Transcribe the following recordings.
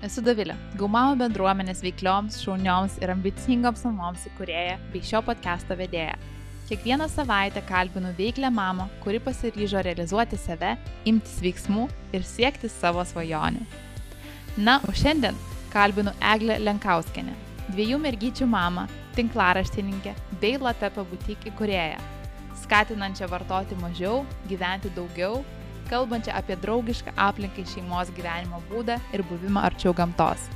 Esu Davilė, Gaumamo bendruomenės veiklioms, šaunioms ir ambicingoms mamoms įkūrėja bei šio podcast'o vedėja. Kiekvieną savaitę kalbinu veiklę mamą, kuri pasiryžo realizuoti save, imtis veiksmų ir siekti savo svajonių. Na, o šiandien kalbinu Eglę Lenkauskenę, dviejų mergyčių mamą, tinklaraštininkę bei Latepa butik įkūrėją, skatinančią vartoti mažiau, gyventi daugiau kalbančią apie draugišką aplinkai šeimos gyvenimo būdą ir buvimą arčiau gamtos.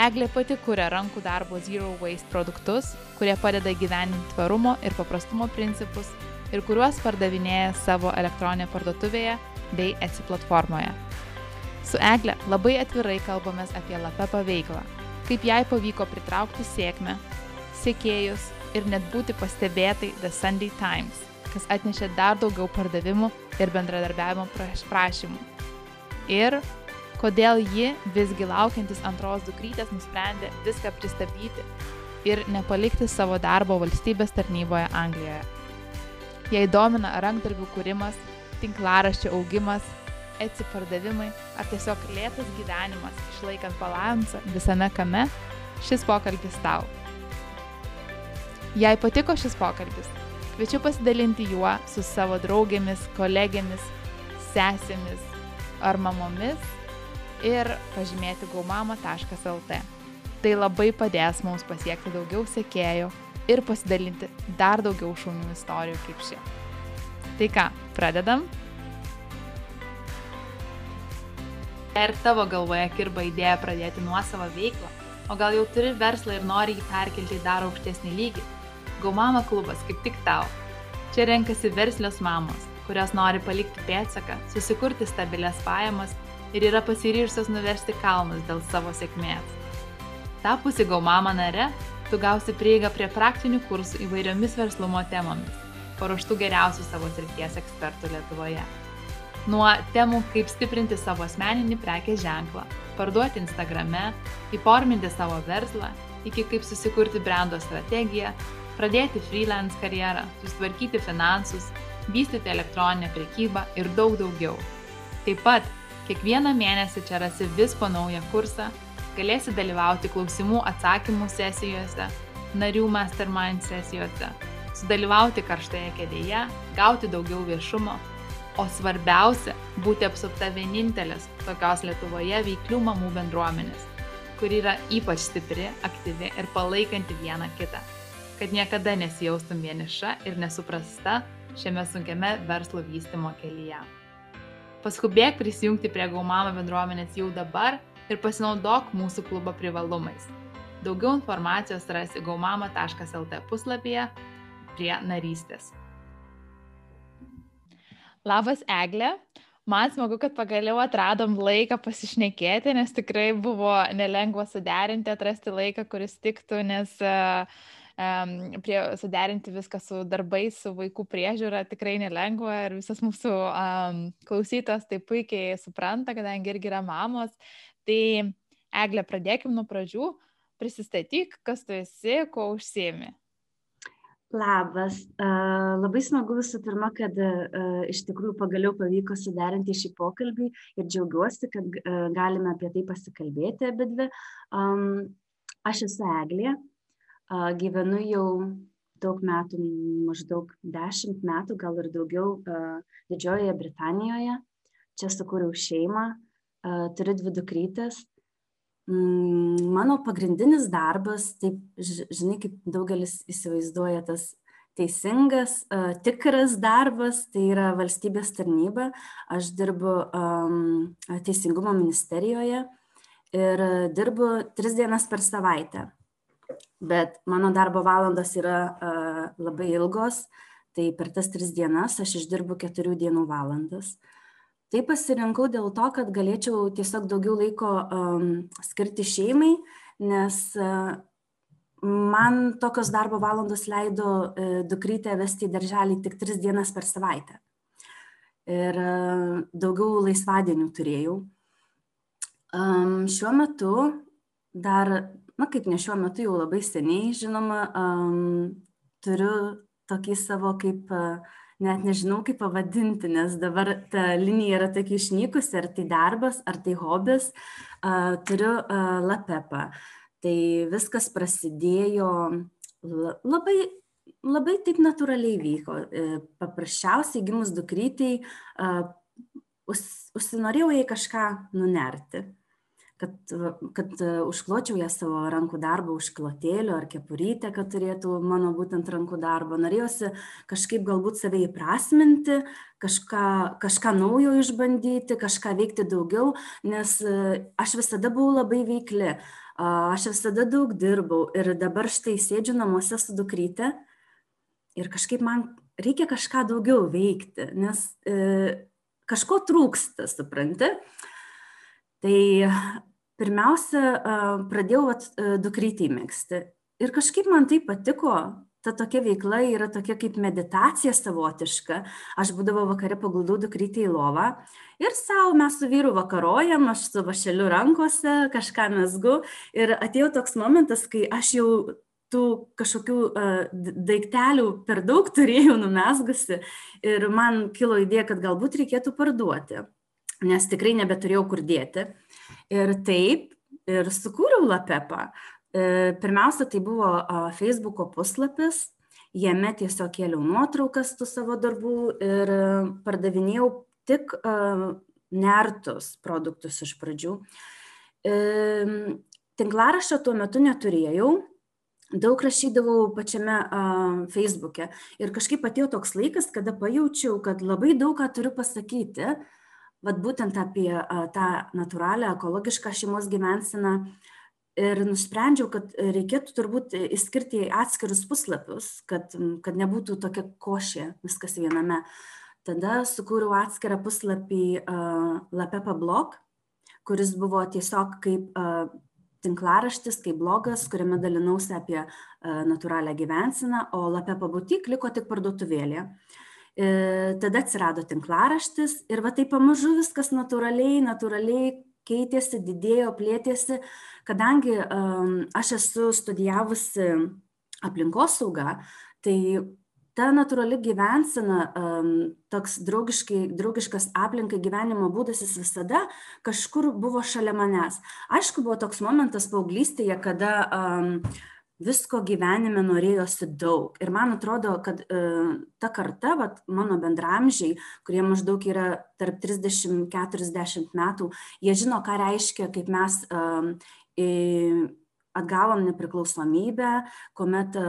Eglė pati kuria rankų darbo Zero Waste produktus, kurie padeda gyveninti tvarumo ir paprastumo principus ir kuriuos pardavinėja savo elektroninėje parduotuvėje bei Etsy platformoje. Su Egle labai atvirai kalbamės apie Lapepa veiklą, kaip jai pavyko pritraukti sėkmę, sėkėjus ir net būti pastebėtai The Sunday Times kas atnešė dar daugiau pardavimų ir bendradarbiavimo prašymų. Ir kodėl ji visgi laukiantis antros dukrytės nusprendė viską pristabdyti ir nepalikti savo darbo valstybės tarnyboje Anglijoje. Jei domina rankdarbių kūrimas, tinklaraščio augimas, atsipardavimai ar tiesiog lėtas gyvenimas išlaikant balansą visame kame, šis pokalbis tau. Jei patiko šis pokalbis, Kviečiu pasidalinti juo su savo draugėmis, kolegėmis, sesėmis ar mamomis ir pažymėti gaumama.lt. Tai labai padės mums pasiekti daugiau sekėjų ir pasidalinti dar daugiau šaunių istorijų kaip ši. Tai ką, pradedam? Ir tavo galvoje kirba idėja pradėti nuosavą veiklą, o gal jau turi verslą ir nori jį perkelti į dar aukštesnį lygį Gaumama klubas kaip tik tau. Čia renkasi verslios mamos, kurios nori palikti pėdsaką, susikurti stabilias pajamas ir yra pasiryžusios nuversti kalnus dėl savo sėkmės. Tapusi Gaumama nare, tu gausi prieigą prie praktinių kursų įvairiomis verslumo temomis, paruoštų geriausių savo srities ekspertų Lietuvoje. Nuo temų kaip stiprinti savo asmeninį prekės ženklą, parduoti Instagrame, įforminti savo verslą, iki kaip susikurti brando strategiją, pradėti freelance karjerą, susitvarkyti finansus, vystyti elektroninę prekybą ir daug daugiau. Taip pat kiekvieną mėnesį čia rasi vis po naują kursą, galėsi dalyvauti klausimų atsakymų sesijose, narių mastermind sesijose, sudalyvauti karštoje kėdėje, gauti daugiau viešumo, o svarbiausia - būti apsupta vienintelės tokios Lietuvoje veiklių mamų bendruomenės, kuri yra ypač stipri, aktyvi ir palaikanti vieną kitą kad niekada nesijaustum vieniša ir nesuprasta šiame sunkiame verslo vystimo kelyje. Paskubėk prisijungti prie Gaumama bendruomenės jau dabar ir pasinaudok mūsų klubo privalumais. Daugiau informacijos rasi gaumama.lt puslapyje prie narystės. Labas Eglė, man smagu, kad pagaliau atradom laiką pasišnekėti, nes tikrai buvo nelengva suderinti, atrasti laiką, kuris tiktų, nes uh, prie, suderinti viską su darbais, su vaikų priežiūra tikrai nelengva ir visas mūsų um, klausytas tai puikiai supranta, kadangi irgi yra mamos. Tai Eglė, pradėkim nuo pradžių, prisistatyk, kas tu esi, ko užsiemi. Labas, uh, labai smagu visų pirma, kad uh, iš tikrųjų pagaliau pavyko suderinti šį pokalbį ir džiaugiuosi, kad uh, galime apie tai pasikalbėti abi dvi. Um, aš esu Eglė, gyvenu jau daug metų, maždaug dešimt metų, gal ir daugiau Didžiojoje Britanijoje. Čia sukūriau šeimą, turiu dvi dukrytės. Mm, mano pagrindinis darbas, taip, žinai, kaip daugelis įsivaizduoja tas teisingas, tikras darbas, tai yra valstybės tarnyba. Aš dirbu um, Teisingumo ministerijoje ir dirbu tris dienas per savaitę bet mano darbo valandos yra labai ilgos, tai per tas tris dienas aš išdirbu keturių dienų valandas. Tai pasirinkau dėl to, kad galėčiau tiesiog daugiau laiko um, skirti šeimai, nes uh, man tokios darbo valandos leido uh, dukrytę vesti į darželį tik tris dienas per savaitę. Ir uh, daugiau laisvadienių turėjau. Um, šiuo metu dar na kaip ne šiuo metu jau labai seniai žinoma um, turiu tokį savo kaip net nežinau kaip pavadinti, nes dabar ta linija yra tokia išnykusi, ar tai darbas, ar tai hobis. Uh, turiu uh, lapepą. Tai viskas prasidėjo labai, labai taip natūraliai vyko. E, paprasčiausiai gimus dukrytei uh, užsinorėjau jai kažką nunerti kad, kad e, užkločiau ją savo rankų darbą užklotėliu ar kepurytę, kad turėtų mano būtent rankų darbą. Norėjosi kažkaip galbūt save įprasminti, kažką, kažką naujo išbandyti, kažką veikti daugiau, nes e, aš visada buvau labai veikli, aš visada daug dirbau ir dabar štai sėdžiu namuose su dukryte ir kažkaip man reikia kažką daugiau veikti, nes e, kažko trūksta, supranti. Tai pirmiausia, pradėjau vat, dukrytį mėgsti. Ir kažkaip man tai patiko, ta tokia veikla yra tokia kaip meditacija savotiška. Aš būdavo vakare paguldau dukrytį į lovą ir savo mes su vyru vakarojam, aš su vašeliu rankose kažką mesgu. Ir atėjo toks momentas, kai aš jau tų kažkokių uh, daiktelių per daug turėjau numesgusi ir man kilo idėja, kad galbūt reikėtų parduoti, nes tikrai nebeturėjau kur dėti. Ir taip, ir sukūriau lapepą. Pirmiausia, tai buvo Facebook'o puslapis, jame tiesiog kėliau nuotraukas tų savo darbų ir pardavinėjau tik nertus produktus iš pradžių. Tinklaraščio tuo metu neturėjau, daug rašydavau pačiame uh, Facebook'e ir kažkaip atėjo toks laikas, kada pajaučiau, kad labai daug ką turiu pasakyti, vat būtent apie tą natūralią, ekologišką šeimos gyvenseną ir nusprendžiau, kad reikėtų turbūt įskirti atskirus puslapius, kad, kad nebūtų tokia košė viskas viename. Tada sukūriau atskirą puslapį Lapepa blog, kuris buvo tiesiog kaip tinklaraštis, kaip blogas, kuriame dalinausi apie natūralią gyvenseną, o Lapepa butik liko tik parduotuvėlė. E, tada atsirado tinklaraštis ir va taip pamažu viskas natūraliai, natūraliai keitėsi, didėjo, plėtėsi, kadangi aš esu studijavusi aplinkosaugą, tai ta natūrali gyvensena, toks draugiškas aplinkai gyvenimo būdas, jis visada kažkur buvo šalia manęs. Aišku, buvo toks momentas paauglystėje, kada um, visko gyvenime norėjosi daug. Ir man atrodo, kad e, ta karta, vat, mano bendramžiai, kurie maždaug yra tarp 30-40 metų, jie žino, ką reiškia, kaip mes e, atgavom nepriklausomybę, kuomet e,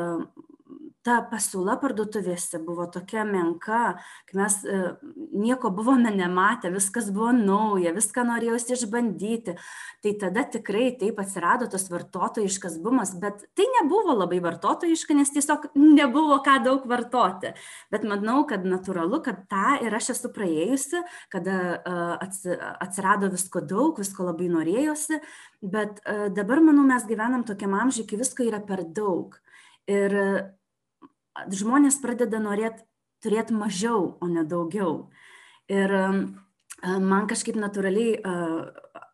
ta pasiūla parduotuvėse buvo tokia menka, kai mes e, nieko buvome nematę, viskas buvo nauja, viską norėjosi išbandyti. Tai tada tikrai taip atsirado tas vartotojiškas bumas, bet tai nebuvo labai vartotojiška, nes tiesiog nebuvo ką daug vartoti. Bet manau, kad natūralu, kad tą ir aš esu praėjusi, kada e, atsirado visko daug, visko labai norėjosi, bet e, dabar, manau, mes gyvenam tokiam amžiui, kai visko yra per daug. Ir žmonės pradeda norėti turėti mažiau, o ne daugiau. Ir man kažkaip natūraliai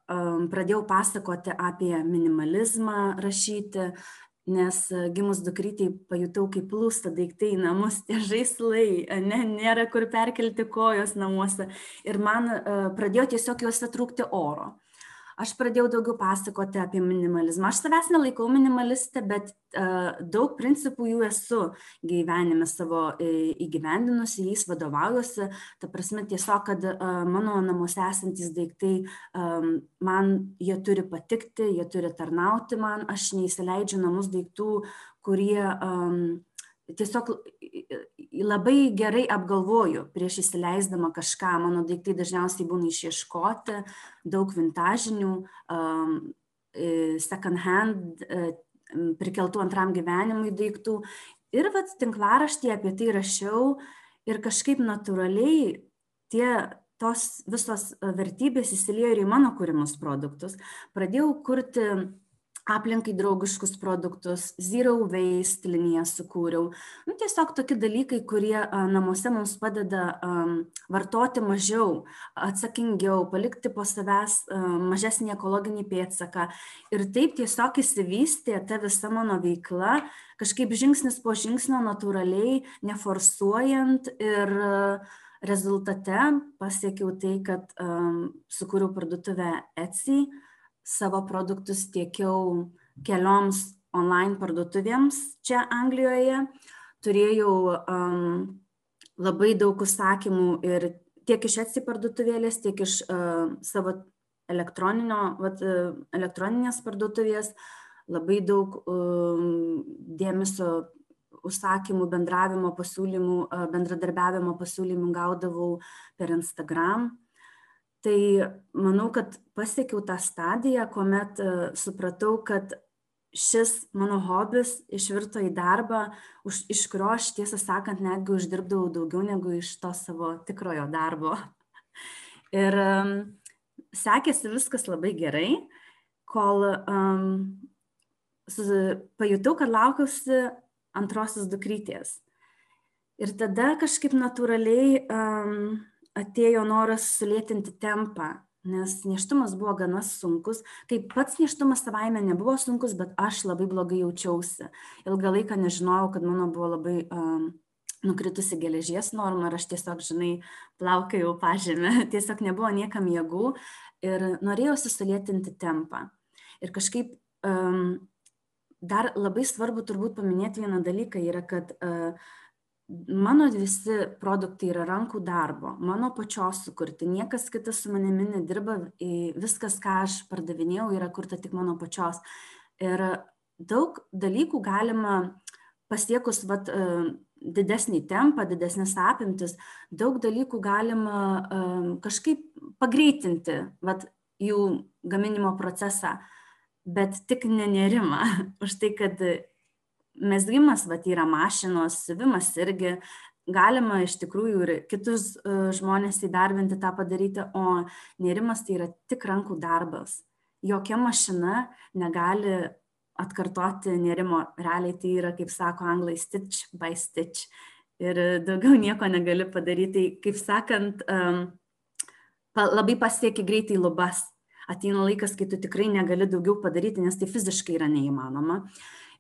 pradėjau pasakoti apie minimalizmą rašyti, nes gimus dukrytėj pajutau, kaip plūsta daiktai į namus, tie žaislai, ne, nėra kur perkelti kojos namuose. Ir man pradėjo tiesiog juose trūkti oro aš pradėjau daugiau pasakoti apie minimalizmą. Aš savęs nelaikau minimalistė, bet uh, daug principų jų esu gyvenime savo uh, įgyvendinusi, jais vadovaujuosi. Ta prasme tiesiog, kad uh, mano namuose esantis daiktai, um, man jie turi patikti, jie turi tarnauti man, aš neįsileidžiu namus daiktų, kurie um, tiesiog labai gerai apgalvoju prieš įsileisdama kažką. Mano daiktai dažniausiai būna išieškoti, daug vintažinių, um, e, second hand, e, prikeltų antram gyvenimui daiktų. Ir vat tinklaraštį apie tai rašiau ir kažkaip natūraliai tie tos visos vertybės įsiliejo ir į mano kūrimus produktus. Pradėjau kurti aplinkai draugiškus produktus, zero waste liniją sukūriau. Nu, tiesiog tokie dalykai, kurie namuose mums padeda vartoti mažiau, atsakingiau, palikti po savęs mažesnį ekologinį pėdsaką. Ir taip tiesiog įsivystė ta visa mano veikla, kažkaip žingsnis po žingsnio natūraliai, neforsuojant ir rezultate pasiekiau tai, kad sukūriau parduotuvę Etsy, savo produktus tiekiau kelioms online parduotuvėms čia Anglijoje. Turėjau um, labai daug užsakymų ir tiek iš Etsy parduotuvėlės, tiek iš uh, savo vat, elektroninės parduotuvės. Labai daug um, dėmesio užsakymų, bendravimo pasiūlymų, bendradarbiavimo pasiūlymų gaudavau per Instagram tai manau kad pasiekiau tą stadiją kuomet e, supratau kad šis mano hobis išvirto į darbą už iš kurio aš tiesą sakant netgi uždirbdavau daugiau negu iš to savo tikrojo darbo. Ir sekėsi viskas labai gerai kol um, pajutau kad laukiausi antrosios dukrytės. Ir tada kažkaip natūraliai um, atėjo noras sulėtinti tempą, nes neštumas buvo gana sunkus. Kaip pats neštumas savaime nebuvo sunkus, bet aš labai blogai jaučiausi. Ilgą laiką nežinojau, kad mano buvo labai um, nukritusi geležies norma ir aš tiesiog, žinai, plaukėjau pažymę, tiesiog nebuvo niekam jėgų ir norėjausi sulėtinti tempą. Ir kažkaip um, dar labai svarbu turbūt paminėti vieną dalyką yra, kad uh, mano visi produktai yra rankų darbo, mano pačios sukurti, niekas kitas su manimi nedirba, viskas, ką aš pardavinėjau, yra kurta tik mano pačios. Ir daug dalykų galima pasiekus vat, e, didesnį tempą, didesnės apimtis, daug dalykų galima um, kažkaip pagreitinti vat, jų gaminimo procesą, bet tik nenerimą už tai, kad mezgimas vat yra mašinos siuvimas irgi. Galima iš tikrųjų ir kitus e, žmones įdarbinti tą padaryti o nėrimas tai yra tik rankų darbas. Jokia mašina negali atkartoti nėrimo. Realiai tai yra kaip sako anglai stitch by stitch. Ir daugiau nieko negali padaryti. Tai kaip sakant labai pasieki greitai lubas. Ateina laikas kai tu tikrai negali daugiau padaryti nes tai fiziškai yra neįmanoma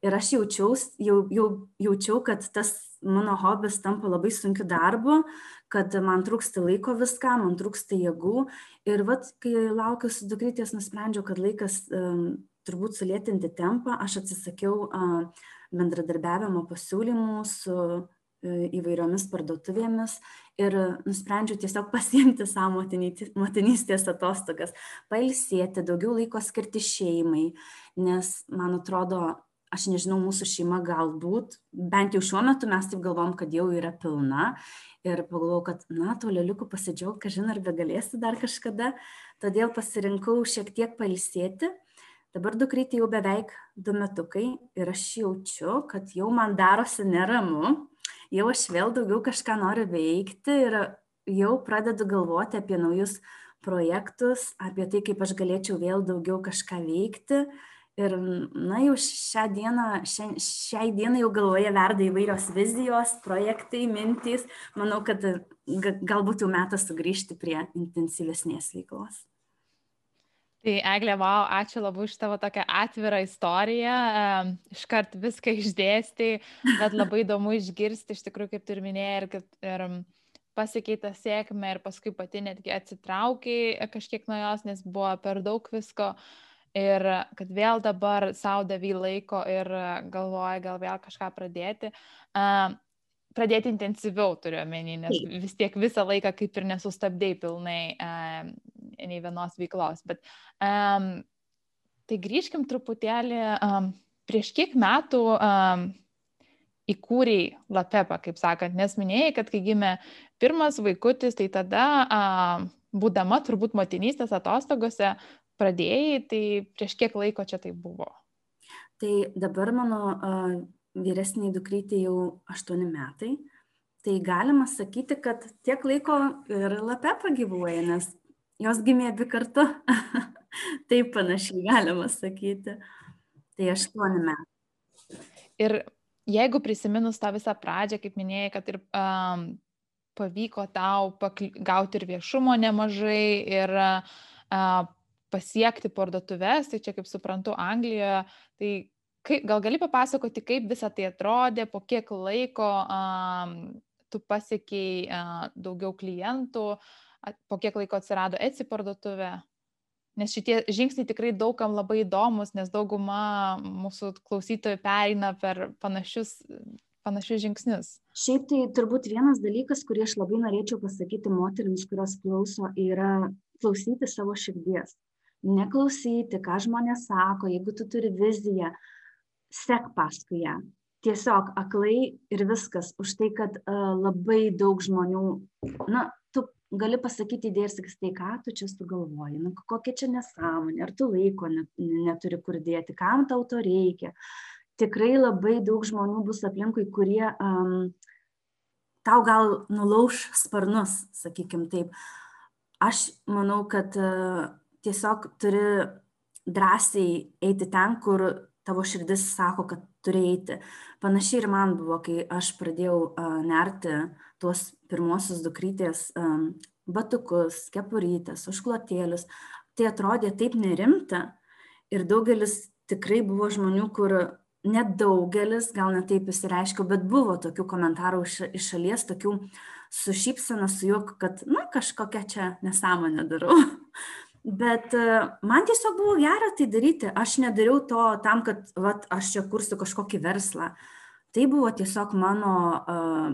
ir aš jaučiaus jau jau jaučiau kad tas mano hobis tampa labai sunkiu darbu kad man trūksta laiko viskam man trūksta jėgų. Ir vat kai laukiausi dukrytės nusprendžiau kad laikas turbūt sulėtinti tempą aš atsisakiau bendradarbiavimo pasiūlymų su e, įvairiomis parduotuvėmis ir nusprendžiau tiesiog pasiimti savo motinystės atostogas, pailsėti, daugiau laiko skirti šeimai, nes man atrodo, aš nežinau, mūsų šeima galbūt, bent jau šiuo metu mes taip galvom, kad jau yra pilna. Ir pagalvojau, kad, na, to lėliukų pasidžiaug, kažin ar begalėsi dar kažkada, todėl pasirinkau šiek tiek pailsėti. Dabar dukrytė jau beveik du metukai ir aš jaučiu, kad jau man darosi neramu, jau aš vėl daugiau kažką noriu veikti ir jau pradedu galvoti apie naujus projektus, apie tai, kaip aš galėčiau vėl daugiau kažką veikti ir na jau šią dieną šia šiai dienai jau galvoje verda įvairios vizijos projektai mintys. Manau kad galbūt jau metas sugrįžti prie intensyvesnės veiklos. Tai Eglė, wow, ačiū labai už tavo tokią atvirą istoriją, iškart viską išdėstai, bet labai įdomu išgirsti iš tikrųjų, kaip tu ir minėjai, ir ir pasikeitė sėkmė ir paskui pati netgi atsitraukiai kažkiek nuo jos, nes buvo per daug visko. Uh, ir kad vėl dabar savo davy laiko ir galvoja gal vėl kažką pradėti. Uh, pradėti intensyviau turiu omeny, nes vis tiek visą laiką kaip ir nesustabdėjai pilnai uh, nei vienos veiklos. Bet um, tai grįžkim truputėlį, um, prieš kiek metų um, įkūrėjai Lapepą, kaip sakant, nes minėjai, kad kai gimė pirmas vaikutis, tai tada, um, būdama turbūt motinystės atostogose, pradėjai, tai prieš kiek laiko čia tai buvo? Tai dabar mano uh, vyresniai dukrytė jau 8 metai. Tai galima sakyti, kad tiek laiko ir lapė pagyvuoja, nes jos gimė abi kartu. Taip panašiai galima sakyti. Tai aštuoni metai. Ir jeigu prisiminus tą visą pradžią, kaip minėjai, kad ir um, pavyko tau gauti ir viešumo nemažai, ir uh, pasiekti parduotuvės, tai čia kaip suprantu Anglijoje, tai kaip, gal gali papasakoti, kaip visa tai atrodė, po kiek laiko um, tu pasiekiai uh, daugiau klientų, po kiek laiko atsirado Etsy parduotuvė? Nes šitie žingsniai tikrai daugam labai įdomus, nes dauguma mūsų klausytojų pereina per panašius, panašius žingsnius. Šiaip tai turbūt vienas dalykas, kurį aš labai norėčiau pasakyti moteriams, kurios klauso, yra klausyti savo širdies. Neklausyti, ką žmonės sako, jeigu tu turi viziją, sek paskui ją. Tiesiog aklai ir viskas. Už tai, kad uh, labai daug žmonių, na, tu gali pasakyti idėją ir sakys, tai ką tu čia sugalvoji, nu, kokia čia nesąmonė, ar tu laiko net, neturi kur dėti, kam tau to reikia. Tikrai labai daug žmonių bus aplinkui, kurie um, tau gal nulauž sparnus, sakykim taip. Aš manau, kad uh, tiesiog turi drąsiai eiti ten, kur tavo širdis sako, kad turi eiti. Panašiai ir man buvo, kai aš pradėjau uh, nerti tuos pirmosius dukrytės um, batukus, kepurytės, užklotėlius. Tai atrodė taip nerimta ir daugelis tikrai buvo žmonių, kur net daugelis, gal net taip įsireiškiau, bet buvo tokių komentarų iš, iš šalies, tokių su šypsena, su juoku, kad, na, kažkokia čia nesąmonė darau. Bet e, man tiesiog buvo gera tai daryti. Aš nedariau to tam, kad vat, aš čia kursiu kažkokį verslą. Tai buvo tiesiog mano uh,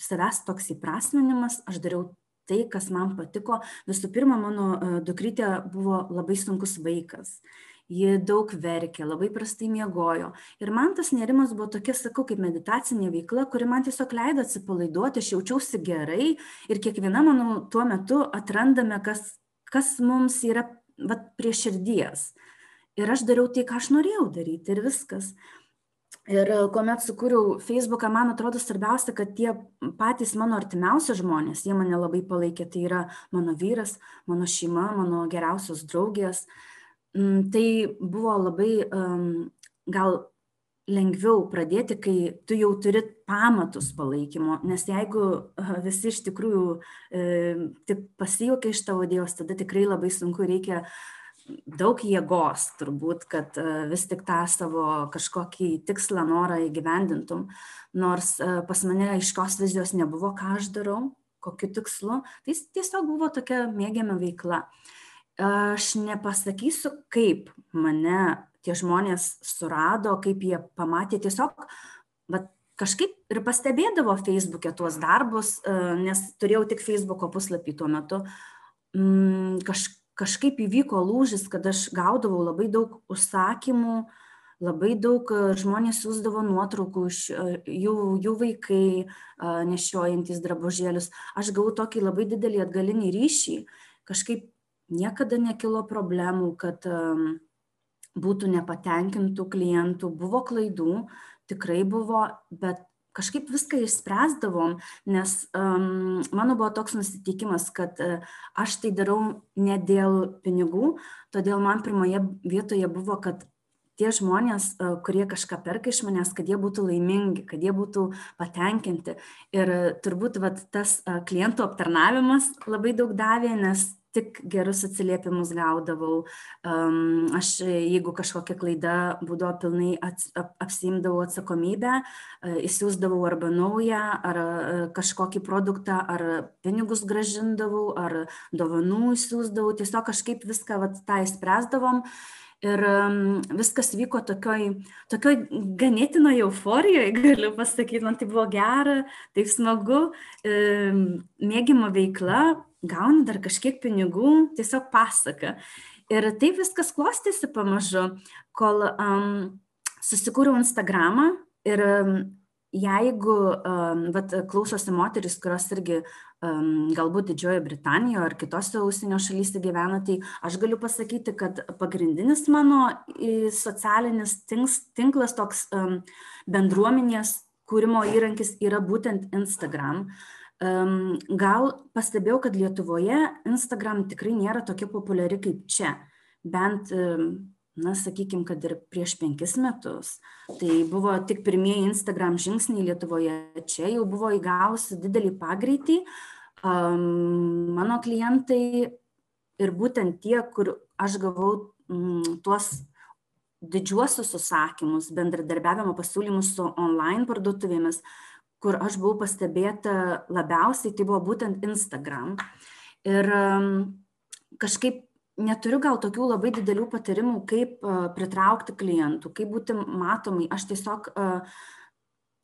savęs toks įprasminimas. Aš dariau tai, kas man patiko. Visų pirma, mano uh, dukrytė buvo labai sunkus vaikas. Ji daug verkė, labai prastai miegojo. Ir man tas nerimas buvo tokia, sakau, kaip meditacinė veikla, kuri man tiesiog leido atsipalaiduoti, aš jaučiausi gerai ir kiekviena, manau, tuo metu atrandame, kas kas mums yra vat, prie širdies. Ir aš dariau tai, ką aš norėjau daryti ir viskas. Ir kuomet sukūriau Facebooką, man atrodo svarbiausia, kad tie patys mano artimiausi žmonės, jie mane labai palaikė, tai yra mano vyras, mano šeima, mano geriausios draugės. Mm, tai buvo labai um, gal lengviau pradėti, kai tu jau turi pamatus palaikymo, nes jeigu visi iš tikrųjų e, tik pasijuokia iš tavo Dievos, tada tikrai labai sunku reikia daug jėgos turbūt, kad e, vis tik tą savo kažkokį tikslą, norą įgyvendintum. Nors e, pas mane aiškios vizijos nebuvo, ką aš darau, kokiu tikslu, tai tiesiog buvo tokia mėgiama veikla. Aš nepasakysiu, kaip mane tie žmonės surado, kaip jie pamatė tiesiog, bet kažkaip ir pastebėdavo Facebook'e tuos darbus, e, nes turėjau tik Facebook'o puslapį tuo metu. Mm, kaž, kažkaip įvyko lūžis, kad aš gaudavau labai daug užsakymų, labai daug e, žmonės siūsdavo nuotraukų iš e, jų, jų vaikai nešiojantis drabužėlius. Aš gavau tokį labai didelį atgalinį ryšį, kažkaip niekada nekilo problemų, kad um, būtų nepatenkintų klientų, buvo klaidų, tikrai buvo, bet kažkaip viską išspręsdavom, nes um, mano buvo toks nusiteikimas, kad uh, aš tai darau ne dėl pinigų, todėl man pirmoje vietoje buvo, kad tie žmonės, uh, kurie kažką perka iš manęs, kad jie būtų laimingi, kad jie būtų patenkinti. Ir turbūt vat, tas uh, klientų aptarnavimas labai daug davė, nes tik gerus atsiliepimus gaudavau. Um, aš, jeigu kažkokia klaida būdavo pilnai ats, ap, apsimdavau atsakomybę, uh, įsiūsdavau arba naują, ar uh, kažkokį produktą, ar pinigus gražindavau, ar dovanų įsiūsdavau, tiesiog kažkaip viską vat, tą įspręsdavom. Ir viskas vyko tokioj, tokioj ganėtinoje euforijoje, galiu pasakyti, man tai buvo gera, taip smagu, mėgimo veikla, gauni dar kažkiek pinigų, tiesiog pasaka. Ir taip viskas klostėsi pamažu, kol um, susikūriau Instagramą ir um, jeigu vat, klausosi moteris, kurios irgi galbūt Didžiojo Britanijoje ar kitose užsienio šalyse gyvena, tai aš galiu pasakyti, kad pagrindinis mano socialinis tinklas toks bendruomenės kūrimo įrankis yra būtent Instagram. Gal pastebėjau, kad Lietuvoje Instagram tikrai nėra tokia populiari kaip čia. Bent na, sakykime, kad ir prieš penkis metus. Tai buvo tik pirmieji Instagram žingsniai Lietuvoje. Čia jau buvo įgavusi didelį pagreitį. Mano klientai ir būtent tie, kur aš gavau mm, tuos didžiuosius užsakymus, bendradarbiavimo pasiūlymus su online parduotuvėmis, kur aš buvau pastebėta labiausiai, tai buvo būtent Instagram. Ir kažkaip neturiu gal tokių labai didelių patarimų, kaip uh, pritraukti klientų, kaip būti matomai. Aš tiesiog uh,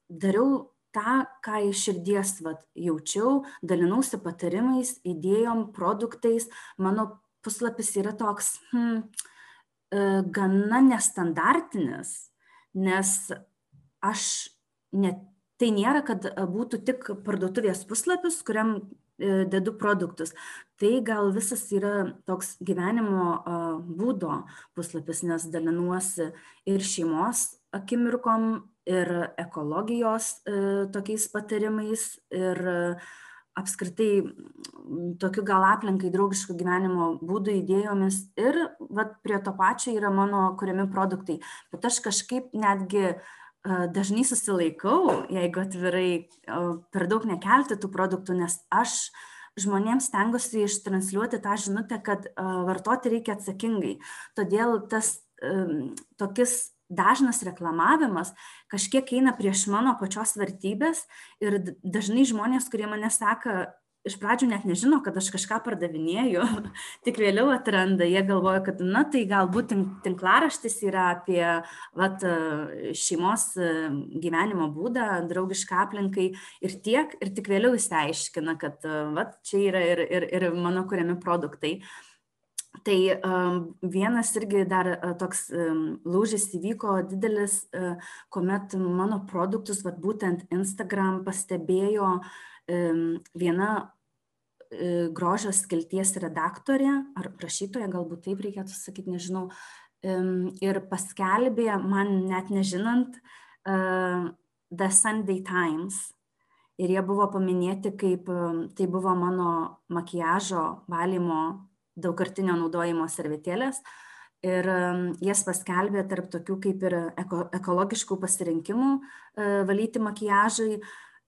dariau tą, ką iš širdies vat, jaučiau, dalinausi patarimais, idėjom, produktais. Mano puslapis yra toks hmm, uh, gana nestandartinis, nes aš net tai nėra, kad būtų tik parduotuvės puslapis, kuriam E, dedu produktus. Tai gal visas yra toks gyvenimo būdo puslapis, nes dalinuosi ir šeimos akimirkom, ir ekologijos e, tokiais patarimais, ir apskritai tokiu gal aplinkai draugišku gyvenimo būdu idėjomis ir vat, prie to pačio yra mano kuriami produktai. Bet aš kažkaip netgi dažnai susilaikau, jeigu atvirai per daug nekelti tų produktų, nes aš žmonėms stengiuosi ištransliuoti tą žinutę, kad vartoti reikia atsakingai. Todėl tas tokis dažnas reklamavimas kažkiek eina prieš mano pačios vertybės ir dažnai žmonės, kurie mane seka, iš pradžių net nežino, kad aš kažką pardavinėju, tik vėliau atranda, jie galvoja, kad, na, tai galbūt tinklaraštis yra apie vat, šeimos gyvenimo būdą, draugišką aplinkai ir tiek, ir tik vėliau įsiaiškina, kad, vat, čia yra ir, ir, ir mano kuriami produktai. Tai um, vienas irgi dar uh, toks um, lūžis įvyko didelis, uh, kuomet mano produktus, vat, būtent Instagram pastebėjo um, viena grožio skilties redaktorė ar rašytoja, galbūt taip reikėtų sakyti, nežinau, ir paskelbė man net nežinant uh, The Sunday Times. Ir jie buvo paminėti kaip tai buvo mano makiažo valymo daugkartinio naudojimo servetėlės. Ir jas paskelbė tarp tokių kaip ir eko, ekologiškų pasirinkimų valyti makiažai.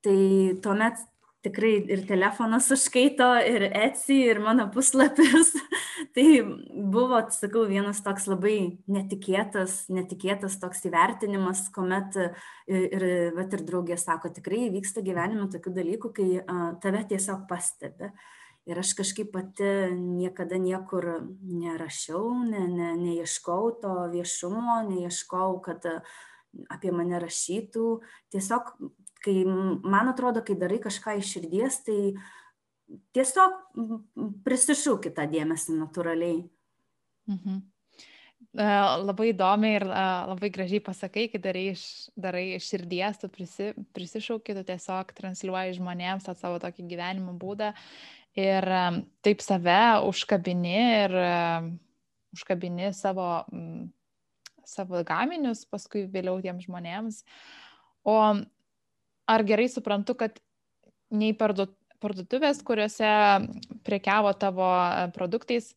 Tai tuomet tikrai ir telefonas užskaito, ir Etsy, ir mano puslapis. tai buvo, sakau, vienas toks labai netikėtas, netikėtas toks įvertinimas, kuomet ir, ir, vat, ir draugė sako, tikrai vyksta gyvenime tokių dalykų, kai a, tave tiesiog pastebi. Ir aš kažkaip pati niekada niekur nerašiau, ne, ne, neieškau to viešumo, neieškau, kad apie mane rašytų. Tiesiog kai man atrodo, kai darai kažką iš širdies, tai tiesiog prisišūki tą dėmesį natūraliai. Mhm. Labai įdomi ir labai gražiai pasakai, kai darai iš, darai iš širdies, tu prisi, prisišauki, tu tiesiog transliuoji žmonėms tą savo tokį gyvenimo būdą ir taip save užkabini ir užkabini savo, savo gaminius paskui vėliau tiems žmonėms. O ar gerai suprantu, kad nei parduotuvės, kuriuose prekiavo tavo e, produktais,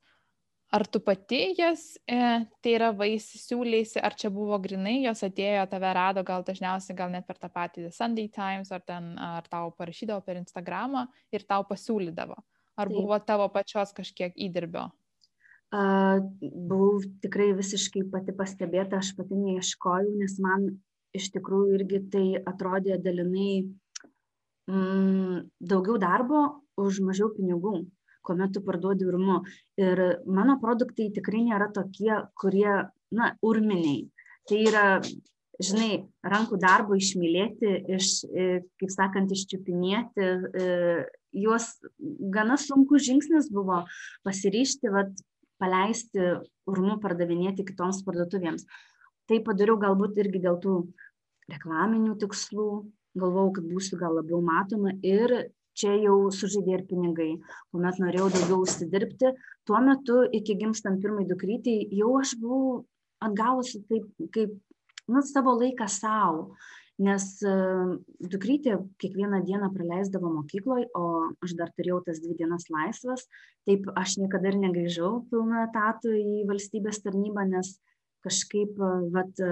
ar tu pati jas e, tai yra vaisiūlėsi, ar čia buvo grinai, jos atėjo, tave rado gal dažniausiai, gal net per tą patį The Sunday Times, ar, ten, ar tau parašydavo per Instagramą ir tau pasiūlydavo. Ar Taip. buvo tavo pačios kažkiek įdirbio? Uh, buvau tikrai visiškai pati pastebėta, aš pati neieškojau, nes man iš tikrųjų irgi tai atrodė dalinai mm, daugiau darbo už mažiau pinigų, kuomet tu parduodi urmu. Ir mano produktai tikrai nėra tokie, kurie, na, urminiai. Tai yra, žinai, rankų darbo išmylėti, iš, e, kaip sakant, iščiupinėti. E, juos gana sunkus žingsnis buvo pasiryšti, vat, paleisti urmų pardavinėti kitoms parduotuvėms tai padariau galbūt irgi dėl tų reklaminių tikslų, galvojau, kad būsiu gal labiau matoma ir čia jau sužaidė ir pinigai, kuomet norėjau daugiau užsidirbti. Tuo metu, iki gimstant pirmai dukrytį, jau aš buvau atgavusi taip, kaip nu, savo laiką savo, nes uh, dukrytė kiekvieną dieną praleisdavo mokykloje, o aš dar turėjau tas dvi dienas laisvas, taip aš niekada ir negrįžau pilną etatų į valstybės tarnybą, nes kažkaip vat,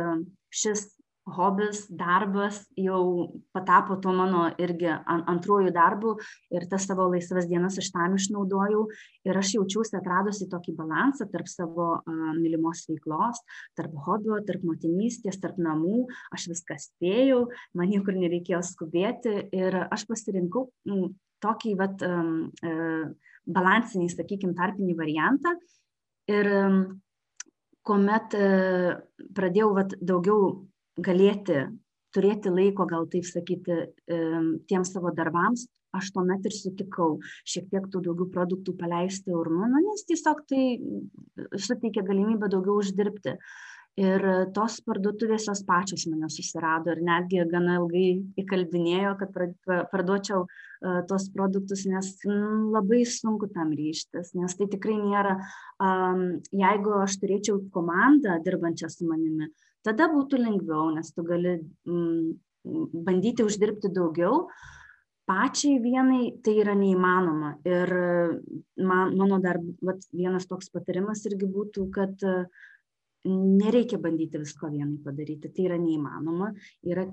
šis hobis, darbas jau patapo tuo mano irgi antruoju darbu ir tas savo laisvas dienas aš tam išnaudojau ir aš jaučiausi atradusi tokį balansą tarp savo mylimos veiklos, tarp hobio, tarp motinystės, tarp namų, aš viską spėjau, man niekur nereikėjo skubėti ir aš pasirinkau tokį vat, balansinį, sakykime, tarpinį variantą. Ir kuomet pradėjau vat, daugiau galėti turėti laiko, gal taip sakyti, tiems savo darbams, aš tuomet ir sutikau šiek tiek tų daugiau produktų paleisti urmų, nes tiesiog tai suteikia galimybę daugiau uždirbti ir tos parduotuvės jos pačios mane susirado ir netgi gana ilgai įkalbinėjo, kad parduočiau uh, tos produktus, nes mm, labai sunku tam ryštis, nes tai tikrai nėra, jeigu aš turėčiau komandą dirbančią su manimi, tada būtų lengviau, nes tu gali mm, bandyti uždirbti daugiau, pačiai vienai tai yra neįmanoma. Ir man, mano dar vat, vienas toks patarimas irgi būtų, kad uh, nereikia bandyti visko vienai padaryti, tai yra neįmanoma. Yra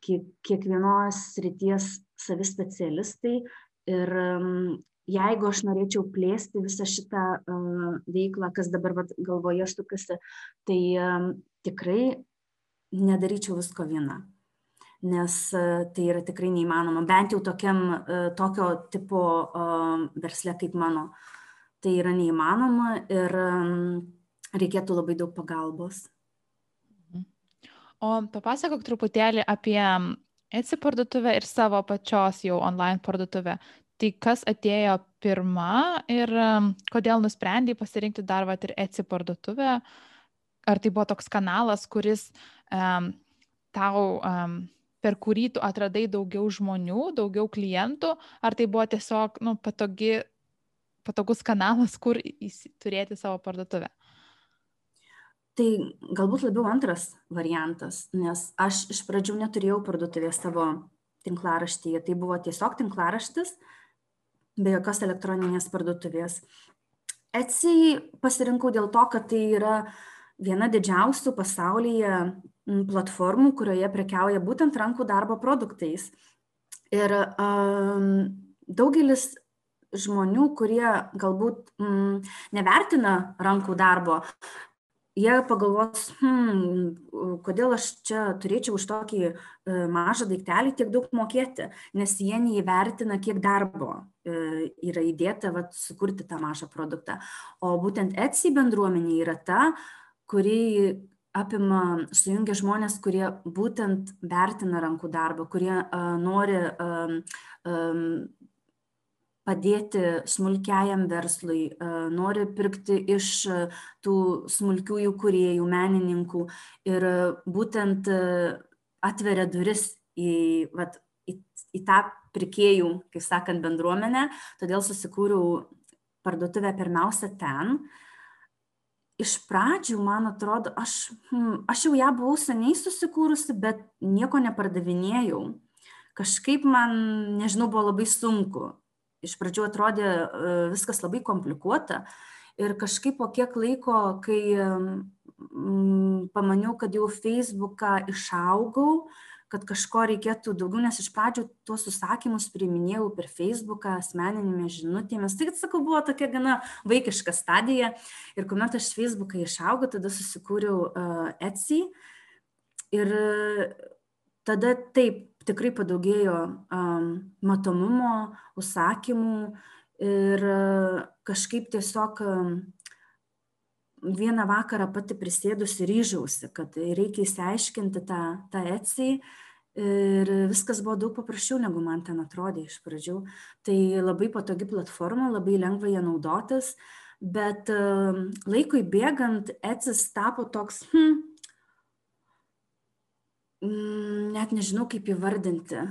kiekvienos srities savi specialistai ir jeigu aš norėčiau plėsti visą šitą uh, veiklą, kas dabar vat, galvoje stukasi, tai um, tikrai nedaryčiau visko viena. Nes uh, tai yra tikrai neįmanoma, bent jau tokiam, uh, tokio tipo uh, versle kaip mano. Tai yra neįmanoma ir um, reikėtų labai daug pagalbos. O papasakok truputėlį apie Etsy parduotuvę ir savo pačios jau online parduotuvę. Tai kas atėjo pirma ir kodėl nusprendai pasirinkti dar vat ir Etsy parduotuvę? Ar tai buvo toks kanalas, kuris um, tau, um, per kurį tu atradai daugiau žmonių, daugiau klientų, ar tai buvo tiesiog nu, patogi, patogus kanalas, kur turėti savo parduotuvę? Tai galbūt labiau antras variantas, nes aš iš pradžių neturėjau parduotuvės savo tinklaraštyje, tai buvo tiesiog tinklaraštis be jokios elektroninės parduotuvės. Etsy pasirinkau dėl to, kad tai yra viena didžiausių pasaulyje platformų, kurioje prekiauja būtent rankų darbo produktais. Ir um, daugelis žmonių, kurie galbūt mm, nevertina rankų darbo, jie pagalvos, hmm, kodėl aš čia turėčiau už tokį e, mažą daiktelį tiek daug mokėti, nes jie neįvertina, kiek darbo e, yra įdėta vat, sukurti tą mažą produktą. O būtent Etsy bendruomenė yra ta, kuri apima, sujungia žmonės, kurie būtent vertina rankų darbą, kurie uh, nori um, um, padėti smulkiajam verslui, e, nori pirkti iš e, tų smulkiųjų kuriejų, menininkų ir būtent e, atveria duris į, vat, į, į tą pirkėjų, kaip sakant, bendruomenę. Todėl susikūriau parduotuvę pirmiausia ten. Iš pradžių, man atrodo, aš, hmm, aš jau ją buvau seniai susikūrusi, bet nieko nepardavinėjau. Kažkaip man, nežinau, buvo labai sunku iš pradžių atrodė e, viskas labai komplikuota ir kažkaip po kiek laiko, kai pamaniau, kad jau Facebooką išaugau, kad kažko reikėtų daugiau, nes iš pradžių tuos užsakymus priiminėjau per Facebooką, asmeninėmis žinutėmis. Tai, sakau, buvo tokia gana vaikiška stadija. Ir kuomet aš Facebooką išaugau, tada susikūriau uh, Etsy. Ir tada taip, tikrai padaugėjo um, matomumo, užsakymų ir kažkaip tiesiog vieną vakarą pati prisėdusi ryžiausi, kad reikia įsiaiškinti tą, tą etsy ir viskas buvo daug paprasčiau, negu man ten atrodė iš pradžių. Tai labai patogi platforma, labai lengva ją naudotis, bet laikui bėgant etsis tapo toks, hm, net nežinau, kaip įvardinti.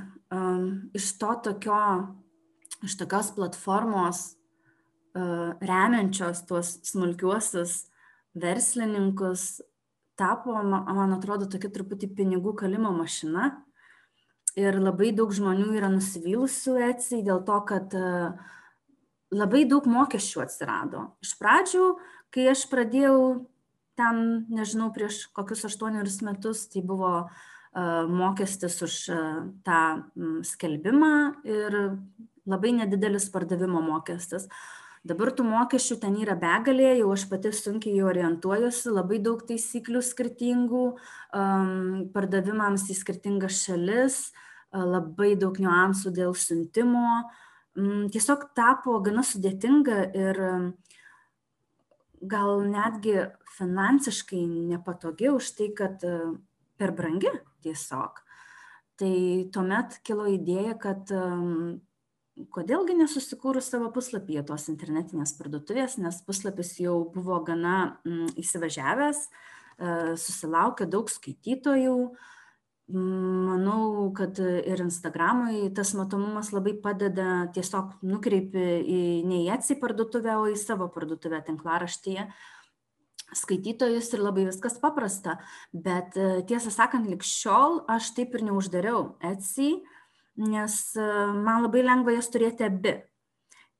Iš to tokio, iš tokios platformos e, remiančios tuos smulkiuosius verslininkus tapo, man atrodo, tokia truputį pinigų kalimo mašina. Ir labai daug žmonių yra nusivylusių Etsy dėl to, kad e, labai daug mokesčių atsirado. Iš pradžių, kai aš pradėjau ten, nežinau, prieš kokius aštuonerius metus tai buvo mokestis už tą skelbimą ir labai nedidelis pardavimo mokestis. Dabar tų mokesčių ten yra begalė, jau aš pati sunkiai orientuojuosi, labai daug taisyklių skirtingų um, pardavimams į skirtingas šalis, labai daug niuansų dėl siuntimo. Um, tiesiog tapo gana sudėtinga ir gal netgi finansiškai nepatogi už tai, kad per brangi tiesiog. Tai tuomet kilo idėja, kad um, kodėl gi nesusikūrus savo puslapyje tos internetinės parduotuvės, nes puslapis jau buvo gana įsivažiavęs, e, susilaukė daug skaitytojų. Manau, kad ir Instagramui tas matomumas labai padeda tiesiog nukreipi į, ne į Etsy parduotuvę, o į savo parduotuvę tinklaraštyje skaitytojus ir labai viskas paprasta. Bet e, tiesą sakant, likščiol aš taip ir neuždariau Etsy, nes e, man labai lengva jas turėti abi.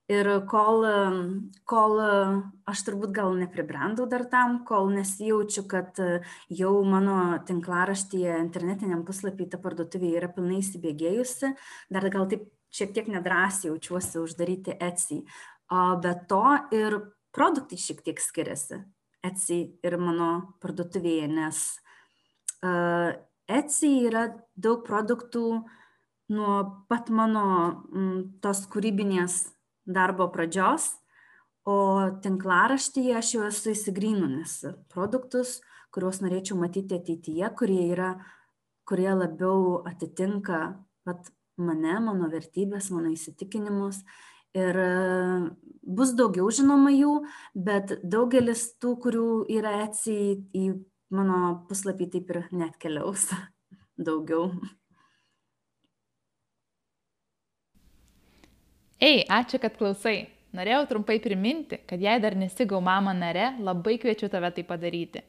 Ir kol, e, kol aš turbūt gal nepribrendau dar tam, kol nesijaučiu, kad jau mano tinklaraštyje, internetiniam puslapį ta parduotuvė yra pilnai įsibėgėjusi, dar gal taip šiek tiek nedrasiai jaučiuosi uždaryti Etsy. Be to ir produktai šiek tiek skiriasi Etsy ir mano parduotuvėje, nes uh, Etsy yra daug produktų, nuo pat mano mm, tos kūrybinės darbo pradžios, o tinklaraštyje aš jau esu įsigrynusi produktus, kuriuos norėčiau matyti ateityje, kurie, yra, kurie labiau atitinka pat mane, mano vertybės, mano įsitikinimus. Ir e, bus daugiau žinoma jų, bet daugelis tų, kurių yra etsy į mano puslapį taip ir net keliaus daugiau. Ei, ačiū, kad klausai. Norėjau trumpai priminti, kad jei dar nesigau mama nare, labai kviečiu tave tai padaryti.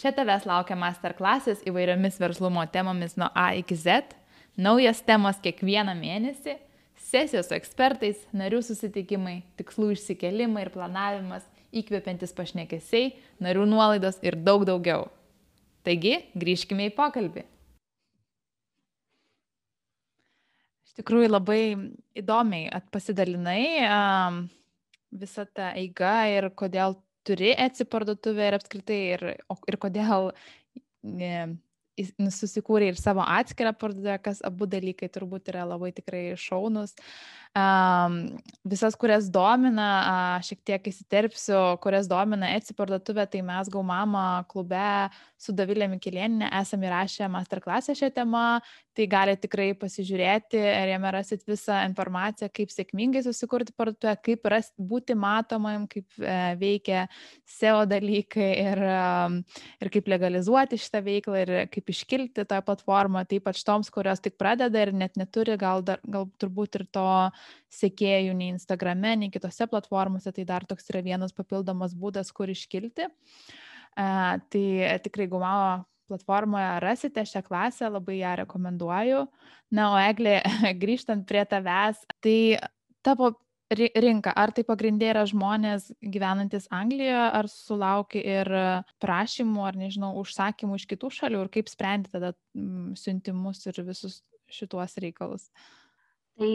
Čia tavęs laukia masterklasis įvairiomis verslumo temomis nuo A iki Z, naujas temos kiekvieną mėnesį, sesijos su ekspertais, narių susitikimai, tikslų išsikelimai ir planavimas, įkvepiantis pašnekesiai, narių nuolaidos ir daug daugiau. Taigi, grįžkime į pokalbį. Iš tikrųjų labai įdomiai pasidalinai um, visą tą eigą ir kodėl turi atsiparduotuvę ir apskritai ir, ir kodėl ne, susikūrė ir savo atskirą parduotuvę, kas abu dalykai turbūt yra labai tikrai šaunus. Um, visas, kurias domina, uh, šiek tiek įsiterpsiu, kurias domina Etsy parduotuvė, tai mes Gaumama klube su Davilė Mikilieninė esame įrašę masterclassę šią temą, tai galite tikrai pasižiūrėti ir jame rasit visą informaciją, kaip sėkmingai susikurti parduotuvę, kaip ras, būti matomam, kaip e, veikia SEO dalykai ir, e, ir kaip legalizuoti šitą veiklą ir kaip iškilti toje platformoje, taip pat toms, kurios tik pradeda ir net neturi gal, dar, gal turbūt ir to sekėjų nei Instagrame, nei kitose platformose, tai dar toks yra vienas papildomas būdas, kur iškilti. Uh, tai tikrai Gumavo platformoje rasite šią klasę, labai ją rekomenduoju. Na, o Eglė, grįžtant prie tavęs, tai tavo rinka, ar tai pagrindė yra žmonės gyvenantis Anglijoje, ar sulauki ir prašymų, ar nežinau, užsakymų iš kitų šalių, ir kaip sprendi tada siuntimus ir visus šituos reikalus? Tai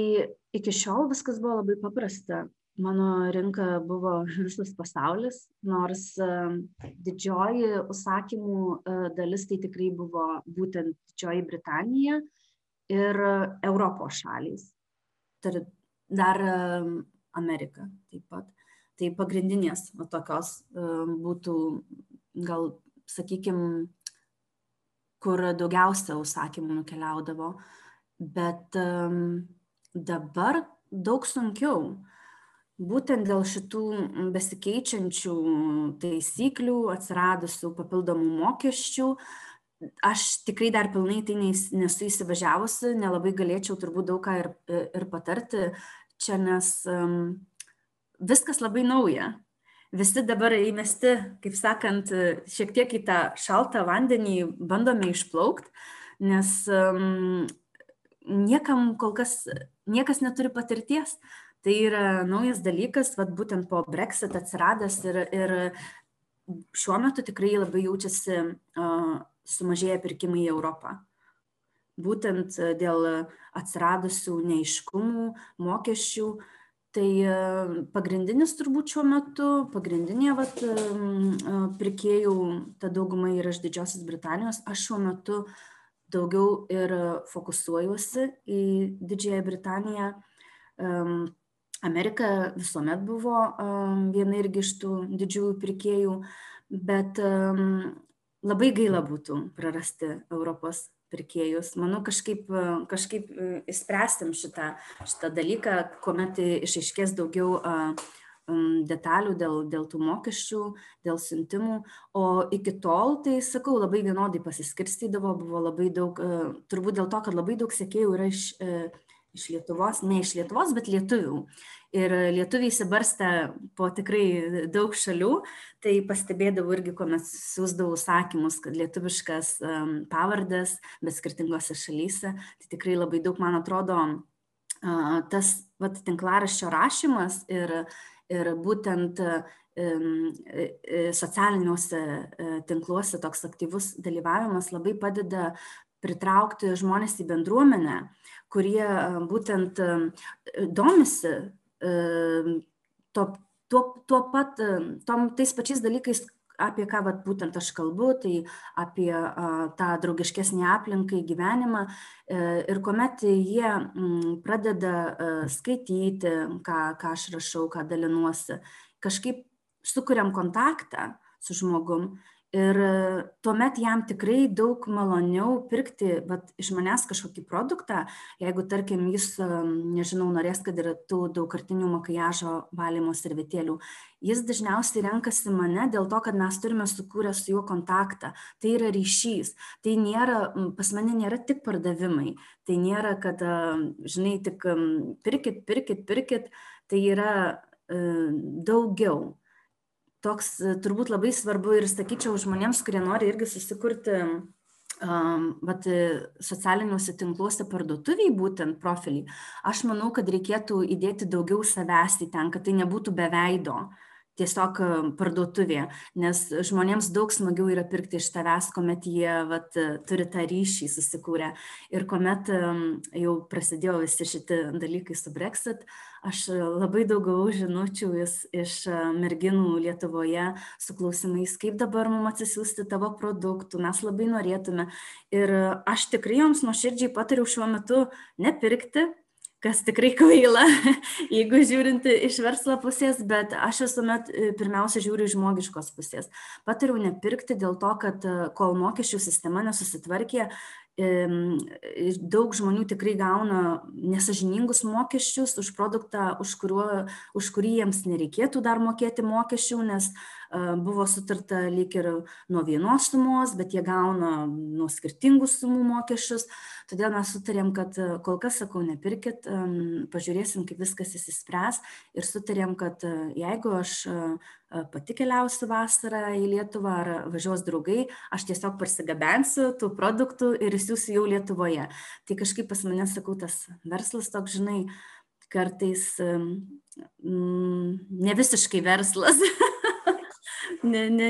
iki šiol viskas buvo labai paprasta. Mano rinka buvo visas pasaulis, nors didžioji užsakymų e, dalis tai tikrai buvo būtent Didžioji Britanija ir Europos šalys dar Amerika taip pat. Tai pagrindinės va, tokios būtų gal, sakykime, kur daugiausia užsakymų nukeliaudavo. Bet dabar daug sunkiau. Būtent dėl šitų besikeičiančių taisyklių, atsiradusių papildomų mokesčių, aš tikrai dar pilnai tai nesu įsivažiavusi, nelabai galėčiau turbūt daug ką ir, ir patarti čia, nes um, viskas labai nauja. Visi dabar įmesti, kaip sakant, šiek tiek į tą šaltą vandenį bandome išplaukti, nes um, niekam kol kas, niekas neturi patirties. Tai yra naujas dalykas, vad būtent po Brexit atsiradęs ir, ir šiuo metu tikrai labai jaučiasi sumažėję pirkimai į Europą. Būtent dėl atsiradusių neiškumų, mokesčių, Tai pagrindinis turbūt šiuo metu, pagrindinė vat, pirkėjų, ta dauguma yra iš Didžiosios Britanijos. Aš šiuo metu daugiau ir fokusuojuosi į Didžiąją Britaniją. Amerika visuomet buvo viena irgi iš tų didžiųjų pirkėjų, bet labai gaila būtų prarasti Europos pirkėjus. Manau, kažkaip, kažkaip įspręstim šitą, šitą dalyką, kuomet išaiškės daugiau detalių dėl, dėl tų mokesčių, dėl siuntimų. O iki tol, tai sakau, labai vienodai pasiskirstydavo, buvo labai daug, turbūt dėl to, kad labai daug sėkėjų yra iš iš Lietuvos, ne iš Lietuvos, bet lietuvių. Ir lietuviai įsibarsta po tikrai daug šalių, tai pastebėdavau irgi, kuomet siūsdavau sakymus, kad lietuviškas pavardas, bet skirtingose šalyse, tai tikrai labai daug, man atrodo, tas vat, tinklaraščio rašymas ir, ir būtent socialiniuose tinkluose toks aktyvus dalyvavimas labai padeda pritraukti žmonės į bendruomenę, kurie būtent domisi to, tuo, tuo pat, tom, tais pačiais dalykais, apie ką vat, būtent aš kalbu, tai apie tą draugiškesnį aplinką, gyvenimą. E, ir kuomet jie m, pradeda a, skaityti, ką, ką aš rašau, ką dalinuosi, kažkaip sukuriam kontaktą su žmogum ir tuomet jam tikrai daug maloniau pirkti vat iš manęs kažkokį produktą jeigu tarkim jis nežinau norės kad ir tų daugkartinių makiažo valymo servetėlių jis dažniausiai renkasi mane dėl to kad mes turime sukūrę su juo kontaktą. Tai yra ryšys. Tai nėra pas mane nėra tik pardavimai. Tai nėra kad žinai tik pirkit pirkit pirkit. Tai yra daugiau. Toks turbūt labai svarbu ir sakyčiau žmonėms, kurie nori irgi susikurti vat, socialiniuose tinkluose parduotuviai būtent profilį, aš manau, kad reikėtų įdėti daugiau savęs į ten, kad tai nebūtų be veido. Tiesiog parduotuvėje, nes žmonėms daug smagiau yra pirkti iš tavęs, kuomet jie vat, turi tą ryšį susikūrę. Ir kuomet jau prasidėjo visi šitie dalykai su Brexit, aš labai daug gavau žinučių iš, iš merginų Lietuvoje su klausimais, kaip dabar mums atsisiųsti tavo produktų, mes labai norėtume. Ir aš tikrai joms nuoširdžiai patariau šiuo metu nepirkti, kas tikrai kvaila, jeigu žiūrint iš verslo pusės, bet aš visuomet e, pirmiausia žiūriu iš žmogiškos pusės. Patariau nepirkti dėl to, kad e, kol mokesčių sistema nesusitvarkė, daug žmonių tikrai gauna nesažiningus mokesčius už produktą, už, kuriuo, už kurį jiems nereikėtų dar mokėti mokesčių, nes buvo sutarta lyg ir nuo vienos sumos, bet jie gauna nuo skirtingų sumų mokesčius. Todėl mes sutarėm, kad kol kas, sakau, nepirkit, pažiūrėsim, kaip viskas įsispręs ir sutarėm, kad jeigu aš pati keliausiu vasarą į Lietuvą ar važiuos draugai, aš tiesiog parsigabensiu tų produktų ir įsiųsiu jau Lietuvoje. Tai kažkaip pas mane, sakau, tas verslas toks, žinai, kartais mm, ne visiškai verslas. ne, ne,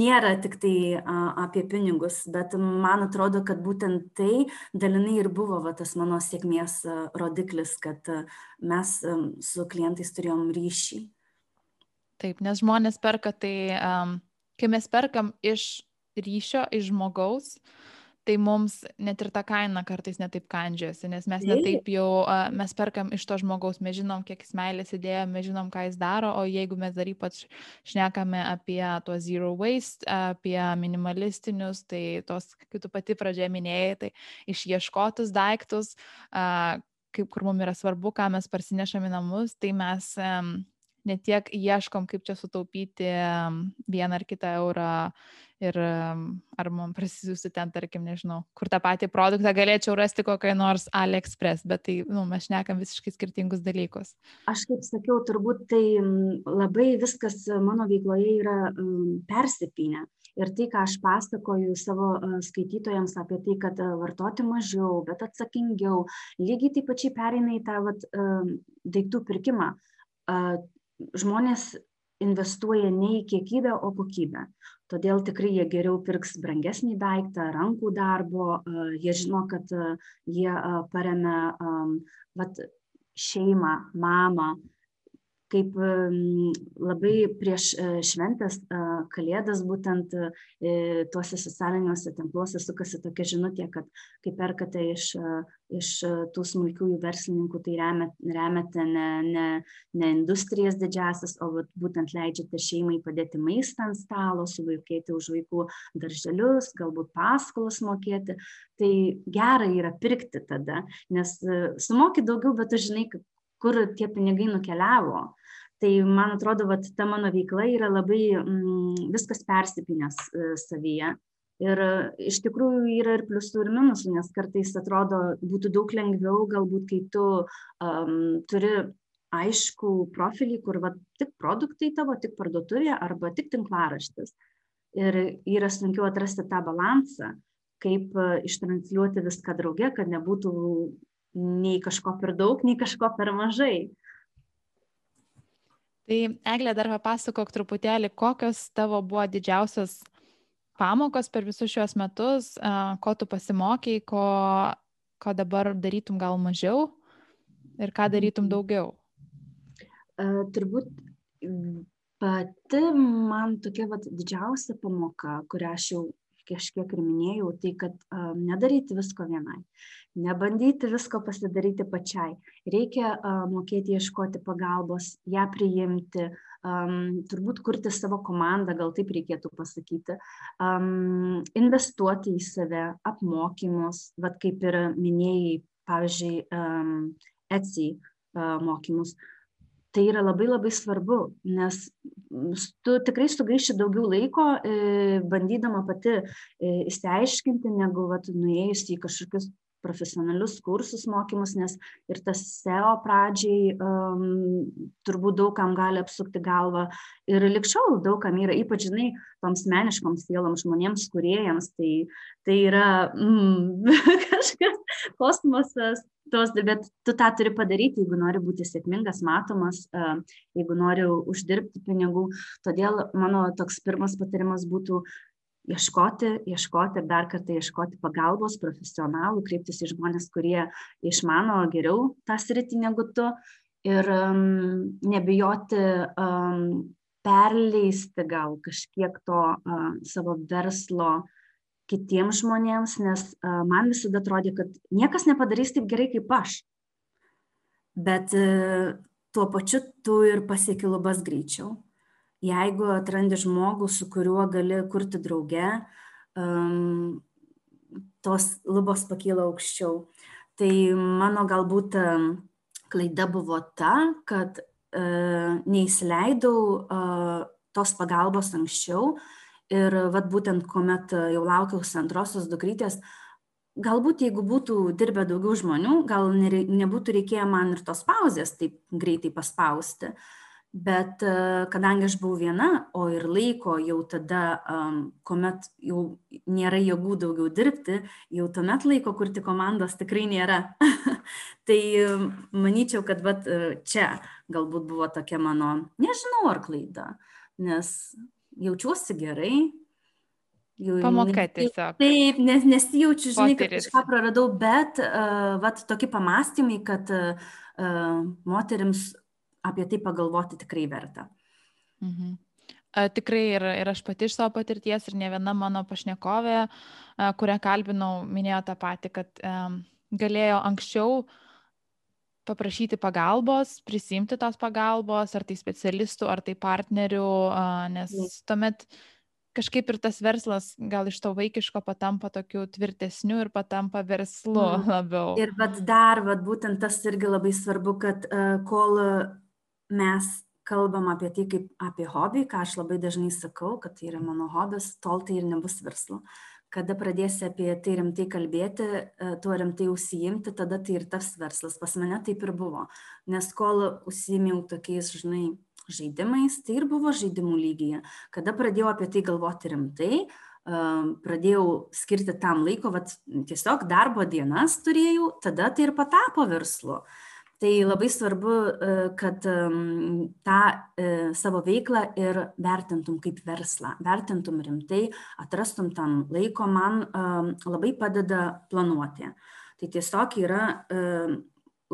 nėra tik tai a, apie pinigus, bet man atrodo, kad būtent tai dalinai ir buvo va, tas mano sėkmės rodiklis, kad mes su klientais turėjom ryšį. Taip, nes žmonės perka tai, um, kai mes perkam iš ryšio, iš žmogaus, tai mums net ir ta kaina kartais netaip kandžiasi, nes mes netaip jau, mes perkam iš to žmogaus, mes žinom, kiek jis meilės įdėjo, mes žinom, ką jis daro, o jeigu mes dar ypač šnekame apie tuos zero waste, apie minimalistinius, tai tos, kaip tu pati pradžioje minėjai, tai išieškotus daiktus, kaip kur mums yra svarbu, ką mes parsinešame namus, tai mes ne tiek ieškom, kaip čia sutaupyti vieną ar kitą eurą ir ar man prasisiųsti ten, tarkim, nežinau, kur tą patį produktą galėčiau rasti kokiai nors AliExpress, bet tai, nu, mes šnekam visiškai skirtingus dalykus. Aš kaip sakiau, turbūt tai labai viskas mano veikloje yra persipinę. Ir tai, ką aš pasakoju savo skaitytojams apie tai, kad vartoti mažiau, bet atsakingiau, lygiai taip pačiai pereina į tą vat, daiktų pirkimą žmonės investuoja ne į kiekybę, o kokybę. Todėl tikrai jie geriau pirks brangesnį daiktą, rankų darbo, jie žino, kad jie paremia vat, šeimą, mamą, kaip labai prieš e, šventės e, kalėdas būtent e, tuose socialiniuose tinkluose sukasi tokia žinutė, kad kai perkate iš, iš tų smulkiųjų verslininkų, tai remiate ne, ne, ne industrijas didžiasis, o būtent leidžiate šeimai padėti maistą ant stalo, suvaikėti už vaikų darželius, galbūt paskolas mokėti. Tai gera yra pirkti tada, nes sumoki daugiau, bet tu žinai, kur tie pinigai nukeliavo tai man atrodo vat ta mano veikla yra labai mm, viskas persipynęs e, savyje. Ir e, iš tikrųjų yra ir pliusų ir minusų nes kartais atrodo būtų daug lengviau galbūt kai tu um, turi aišku profilį kur va tik produktai tavo tik parduotuvė arba tik tinklaraštis. Ir yra sunkiau atrasti tą balansą kaip e, ištransliuoti viską drauge kad nebūtų nei kažko per daug nei kažko per mažai Tai Eglė dar papasakok truputėlį, kokios tavo buvo didžiausios pamokos per visus šios metus, ko tu pasimokiai, ko, ko dabar darytum gal mažiau ir ką darytum daugiau. Uh, turbūt pati man tokia vat, didžiausia pamoka, kurią aš jau kažkiek ir minėjau, tai kad um, nedaryti visko vienai, nebandyti visko pasidaryti pačiai. Reikia uh, mokėti ieškoti pagalbos, ją priimti, um, turbūt kurti savo komandą, gal taip reikėtų pasakyti, um, investuoti į save, apmokymus, vad kaip ir minėjai, pavyzdžiui, um, Etsy uh, mokymus. Uh, tai yra labai labai svarbu, nes tu tikrai sugaiši daugiau laiko, e, bandydama pati e, įsiaiškinti, negu vat, nuėjus į kažkokius profesionalius kursus mokymus, nes ir tas SEO pradžiai um, turbūt daugam gali apsukti galvą. Ir likščiau daugam yra, ypač, žinai, toms meniškoms sieloms žmonėms, kuriejams, tai, tai yra mm, kažkas kosmosas, tos, bet tu tą turi padaryti, jeigu nori būti sėkmingas, matomas, jeigu nori uždirbti pinigų. Todėl mano toks pirmas patarimas būtų ieškoti, ieškoti ir dar kartą ieškoti pagalbos profesionalų, kreiptis į žmonės, kurie išmano geriau tą sritį negu tu ir um, nebijoti um, perleisti gal kažkiek to uh, savo verslo kitiems žmonėms, nes uh, man visada atrodė, kad niekas nepadarys taip gerai kaip aš. Bet uh, tuo pačiu tu ir pasieki lubas greičiau jeigu atrandi žmogų, su kuriuo gali kurti drauge, um, tos lubos pakyla aukščiau. Tai mano galbūt klaida buvo ta, kad uh, neįsileidau uh, tos pagalbos anksčiau ir vat būtent kuomet jau laukiausi antrosios dukrytės, galbūt jeigu būtų dirbę daugiau žmonių, gal nebūtų reikėję man ir tos pauzės taip greitai paspausti. Bet kadangi aš buvau viena o ir laiko jau tada kuomet jau nėra jėgų daugiau dirbti jau tuomet laiko kurti komandos tikrai nėra tai manyčiau kad vat čia galbūt buvo tokia mano nežinau ar klaida nes jaučiuosi gerai Jau, Pamoka tiesiog. Taip, nes nesijaučiu, žinai, kad kažką praradau, bet uh, vat, tokie pamastymai, kad uh, moteriams apie tai pagalvoti tikrai verta. Mhm. Tikrai ir, ir aš pati iš savo patirties ir ne viena mano pašnekovė, kurią kalbinau, minėjo tą patį, kad um, galėjo anksčiau paprašyti pagalbos, prisimti tos pagalbos, ar tai specialistų, ar tai partnerių, nes tuomet kažkaip ir tas verslas gal iš to vaikiško patampa tokiu tvirtesniu ir patampa verslu mm. labiau. Ir bet dar, bet būtent tas irgi labai svarbu, kad uh, kol mes kalbam apie tai kaip apie hobį, ką aš labai dažnai sakau, kad tai yra mano hobis, tol tai ir nebus verslu. Kada pradėsi apie tai rimtai kalbėti, e, tuo rimtai užsiimti, tada tai ir tas verslas. Pas mane taip ir buvo. Nes kol užsiimiau tokiais, žinai, žaidimais, tai ir buvo žaidimų lygyje. Kada pradėjau apie tai galvoti rimtai, e, pradėjau skirti tam laiko, vat, tiesiog darbo dienas turėjau, tada tai ir patapo verslu. Tai labai svarbu, kad tą savo veiklą ir vertintum kaip verslą, vertintum rimtai, atrastum tam laiko, man labai padeda planuoti. Tai tiesiog yra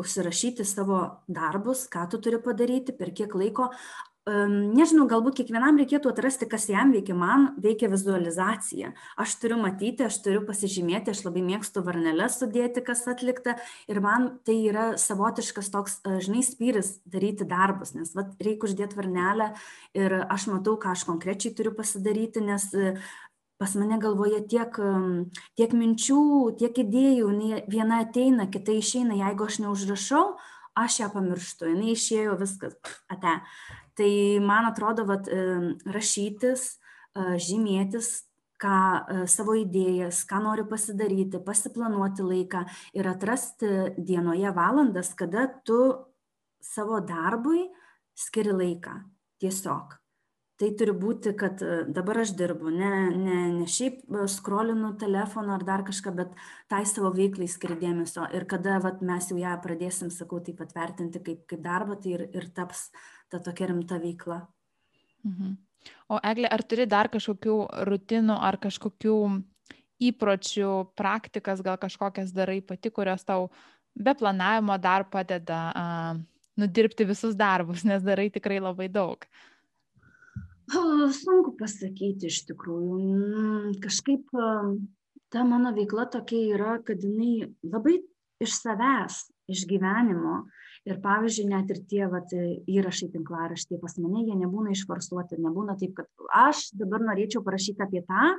užsirašyti savo darbus, ką tu turi padaryti, per kiek laiko. Nežinau, galbūt kiekvienam reikėtų atrasti, kas jam veikia. Man veikia vizualizacija. Aš turiu matyti, aš turiu pasižymėti, aš labai mėgstu varneles sudėti, kas atlikta. Ir man tai yra savotiškas toks, žinai, spyris daryti darbus, nes vat, reikia uždėti varnelę ir aš matau, ką aš konkrečiai turiu pasidaryti, nes pas mane galvoje tiek, tiek minčių, tiek idėjų, viena ateina, kita išeina, jeigu aš neužrašau, aš ją pamirštu, jinai išėjo viskas, ate. Tai man atrodo, kad rašytis, žymėtis, ką savo idėjas, ką noriu pasidaryti, pasiplanuoti laiką ir atrasti dienoje valandas, kada tu savo darbui skiri laiką. Tiesiog tai turi būti, kad e, dabar aš dirbu, ne, ne, ne šiaip e, skrolinu telefoną ar dar kažką, bet tai savo veiklai skiri dėmesio. Ir kada vat, mes jau ją pradėsim, sakau, taip pat vertinti kaip, kaip darbą, tai ir, ir taps ta tokia rimta veikla. Mhm. O Eglė, ar turi dar kažkokių rutinų ar kažkokių įpročių, praktikas, gal kažkokias darai pati, kurios tau be planavimo dar padeda uh, nudirbti visus darbus, nes darai tikrai labai daug? Uh, Sunku pasakyti iš tikrųjų. Mm, kažkaip ta mano veikla tokia yra, kad jinai labai iš savęs, iš gyvenimo. Ir pavyzdžiui, net ir tie vat, įrašai tinklaraštyje pas mane, jie nebūna išforsuoti, nebūna taip, kad aš dabar norėčiau parašyti apie tą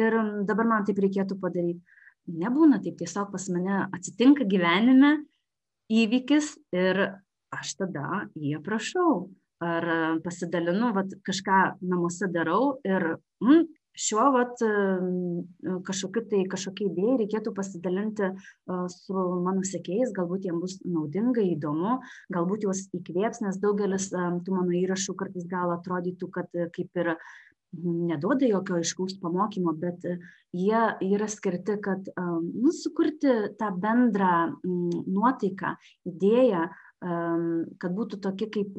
ir dabar man taip reikėtų padaryti. Nebūna taip, tiesiog pas mane atsitinka gyvenime įvykis ir aš tada jį aprašau ar pasidalinu, vat, kažką namuose darau ir mm, šiuo vat, kažkokiu tai kažkokia idėja reikėtų pasidalinti su mano sekėjais, galbūt jiems bus naudinga, įdomu, galbūt juos įkvėps, nes daugelis tų mano įrašų kartais gal atrodytų, kad kaip ir neduoda jokio aiškaus pamokymo, bet jie yra skirti, kad nu, sukurti tą bendrą nuotaiką, idėją, kad būtų tokie kaip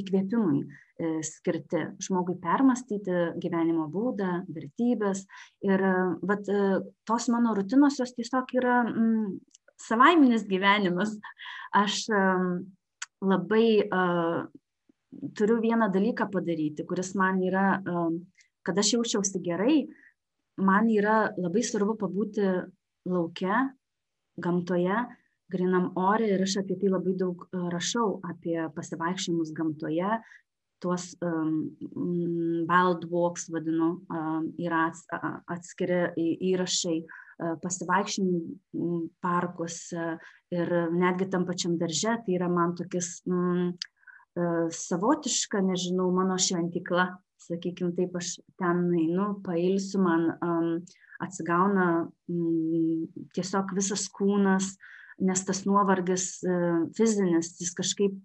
įkvėpimui e, skirti žmogui permastyti gyvenimo būdą, vertybės. Ir vat, e, tos mano rutinos jos tiesiog yra mm, savaiminis gyvenimas. Aš labai uh, turiu vieną dalyką padaryti, kuris man yra, uh, kad aš jaučiausi gerai, man yra labai svarbu pabūti laukia, gamtoje, grynam ore ir aš apie tai labai daug e, rašau, apie pasivaikščiojimus gamtoje, tuos um, wild walks vadinu, um, yra ats, atskiri įrašai uh, pasivaikščiojimų parkuose ir netgi tam pačiam darže, tai yra man tokis uh, savotiška, nežinau, mano šventikla, sakykime taip, aš ten einu, pailsiu, man um, atsigauna um, tiesiog visas kūnas, uh, nes tas nuovargis e, fizinis, jis kažkaip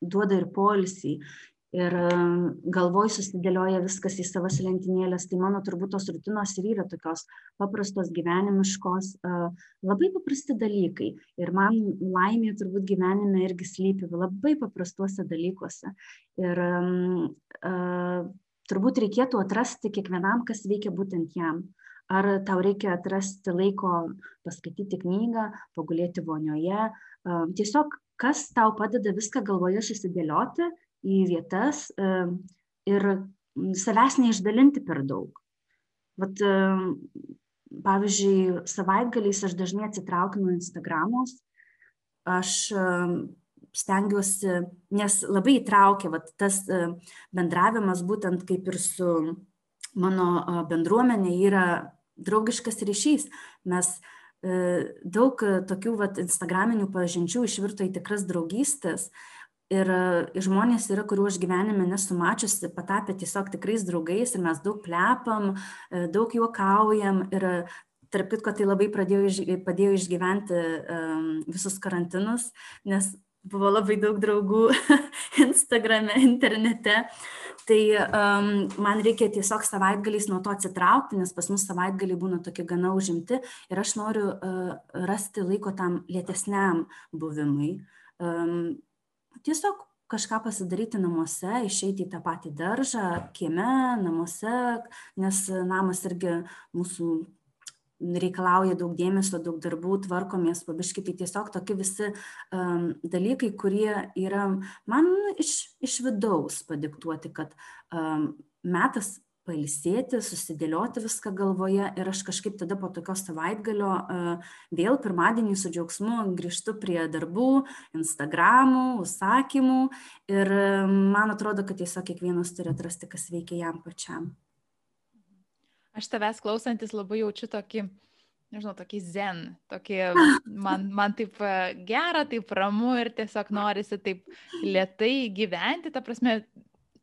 duoda ir polisį. Ir e, galvoj susidėlioja viskas į savas lentynėlės. Tai mano turbūt tos rutinos ir yra tokios paprastos gyvenimiškos, e, labai paprasti dalykai. Ir man laimė turbūt gyvenime irgi slypi labai paprastuose dalykuose. Ir uh, turbūt reikėtų atrasti kiekvienam, kas veikia būtent jam. Ar tau reikia atrasti laiko paskaityti knygą, pagulėti vonioje. Tiesiog, kas tau padeda viską galvoje susidėlioti į vietas ir savęs neišdalinti per daug. Vat, pavyzdžiui, savaitgaliais aš dažnai atsitraukiu nuo Instagramos, aš stengiuosi, nes labai įtraukia vat, tas bendravimas būtent kaip ir su mano bendruomenė yra draugiškas ryšys. Mes e, daug tokių vat, instagraminių pažinčių išvirto į tikras draugystės. Ir, ir žmonės yra, kuriuo aš gyvenime nesu mačiusi, patapę tiesiog tikrais draugais ir mes daug plepam, e, daug juokaujam ir tarp kitko tai labai pradėjo, padėjo išgyventi um, visus karantinus, nes buvo labai daug draugų Instagrame, internete. Tai um, man reikia tiesiog savaitgaliais nuo to atsitraukti, nes pas mus savaitgaliai būna tokie gana užimti ir aš noriu uh, rasti laiko tam lėtesniam buvimui. um, tiesiog kažką pasidaryti namuose, išeiti į tą patį daržą, kieme, namuose, nes namas irgi mūsų reikalauja daug dėmesio, daug darbų, tvarkomės pabiškai, tai tiesiog tokie visi um, dalykai, kurie yra man iš, iš vidaus padiktuoti, kad um, metas pailsėti, susidėlioti viską galvoje ir aš kažkaip tada po tokio savaitgalio vėl pirmadienį su džiaugsmu grįžtu prie darbų, Instagramų, užsakymų ir man atrodo, kad tiesiog kiekvienas turi atrasti, kas veikia jam pačiam. Aš tavęs klausantis labai jaučiu tokį, nežinau, tokį zen, tokį, man, man taip gera, taip ramu ir tiesiog norisi taip lietai gyventi, ta prasme,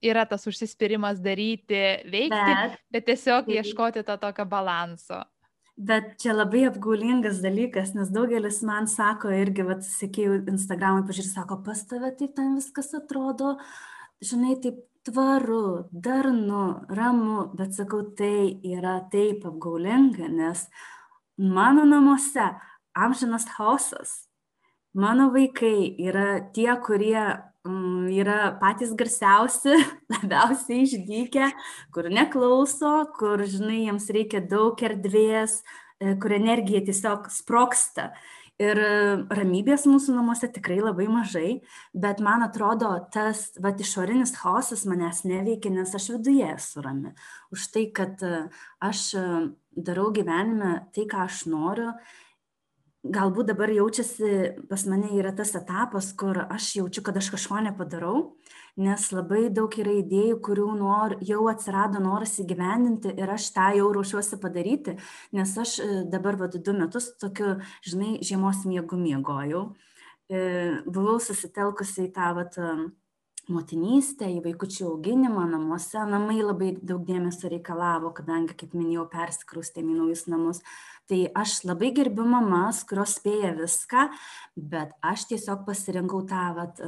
yra tas užsispyrimas daryti, veikti, bet, bet tiesiog ieškoti to tokio balanso. Bet čia labai apgaulingas dalykas, nes daugelis man sako irgi, vat, sekėjau Instagram'ai, pažiūrėjau, sako, pas tave tai ten viskas atrodo, žinai, taip tvaru, darnu, ramu, bet sakau, tai yra taip apgaulinga, nes mano namuose amžinas chaosas. Mano vaikai yra tie, kurie Mm, yra patys garsiausi, labiausiai išdykę, kur neklauso, kur, žinai, jiems reikia daug erdvės, e, kur energija tiesiog sproksta. Ir e, ramybės mūsų namuose tikrai labai mažai, bet man atrodo, tas va, išorinis chaosas manęs neveikia, nes aš viduje esu rami. Už tai, kad e, aš darau gyvenime tai, ką aš noriu galbūt dabar jaučiasi pas mane yra tas etapas, kur aš jaučiu, kad aš kažko nepadarau, nes labai daug yra idėjų, kurių nor, jau atsirado noras įgyvendinti ir aš tą jau ruošiuosi padaryti, nes aš e, dabar vad du metus tokiu, žinai, žiemos miegu miegojau. E, buvau susitelkusi į tą vat, motinystę, į vaikučių auginimą namuose. Namai labai daug dėmesio reikalavo, kadangi, kaip minėjau, persikraustėm į naujus namus. Tai aš labai gerbiu mamas, kurios spėja viską, bet aš tiesiog pasirinkau tą, vat,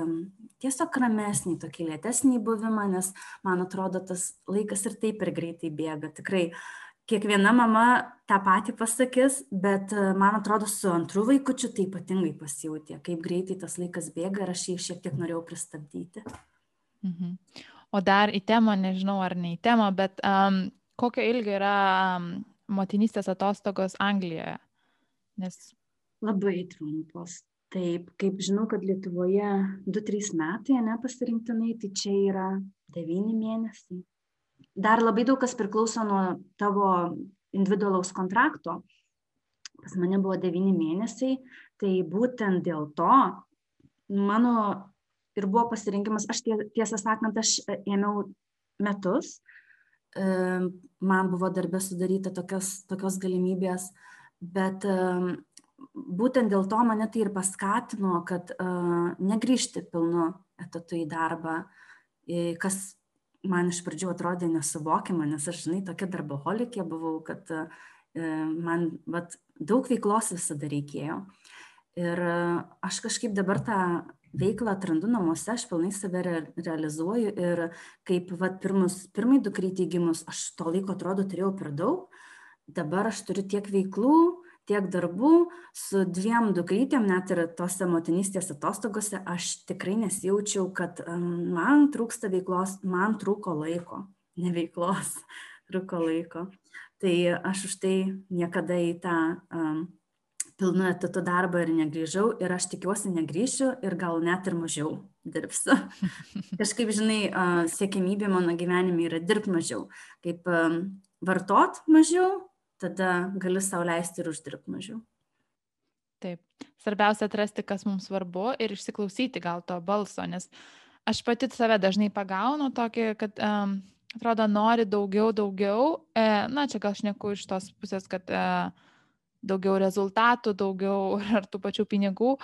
tiesiog ramesnį, tokį lėtesnį buvimą, nes man atrodo, tas laikas ir taip ir greitai bėga. Tikrai kiekviena mama tą patį pasakys, bet man atrodo, su antru vaikučiu tai ypatingai pasijūtė, kaip greitai tas laikas bėga ir aš jį šiek tiek norėjau pristabdyti. Mhm. O dar į temą, nežinau ar ne į temą, bet um, kokio ilgio yra um, motinystės atostogos Anglijoje? Nes... Labai trumpos. Taip, kaip žinau, kad Lietuvoje 2-3 metai, ne pasirinktinai, tai čia yra 9 mėnesiai. Dar labai daug kas priklauso nuo tavo individualaus kontrakto. Pas mane buvo 9 mėnesiai, tai būtent dėl to mano ir buvo pasirinkimas, aš tiesą sakant, aš ėmiau metus, man buvo darbė sudaryta tokios, tokios galimybės, bet e, būtent dėl to mane tai ir paskatino, kad negrįžti pilnu etatu į darbą, kas man iš pradžių atrodė nesuvokiama, nes aš, žinai, tokia darboholikė buvau, kad man vat, daug veiklos visada reikėjo. Ir aš kažkaip dabar tą veiklą atrandu namuose, aš pilnai save re, realizuoju ir kaip vat, pirmus, pirmai dukrytį gimus, aš to laiko atrodo turėjau per daug, dabar aš turiu tiek veiklų, tiek darbų, su dviem dukrytėm, net ir tose motinystės atostogose, aš tikrai nesijaučiau, kad man trūksta veiklos, man trūko laiko, ne veiklos, trūko laiko. Tai aš už tai niekada į tą um, pilnu etatu darbą ir negrįžau ir aš tikiuosi negrįšiu ir gal net ir mažiau dirbsiu. Kažkaip, žinai, siekimybė mano gyvenime yra dirbti mažiau. Kaip vartot mažiau, tada gali sau leisti ir uždirbti mažiau. Taip. Svarbiausia atrasti, kas mums svarbu ir išsiklausyti gal to balso, nes aš pati save dažnai pagaunu tokį, kad um, atrodo, nori daugiau, daugiau. E, na, čia gal aš neku iš tos pusės, kad uh, daugiau rezultatų, daugiau ar tų pačių pinigų,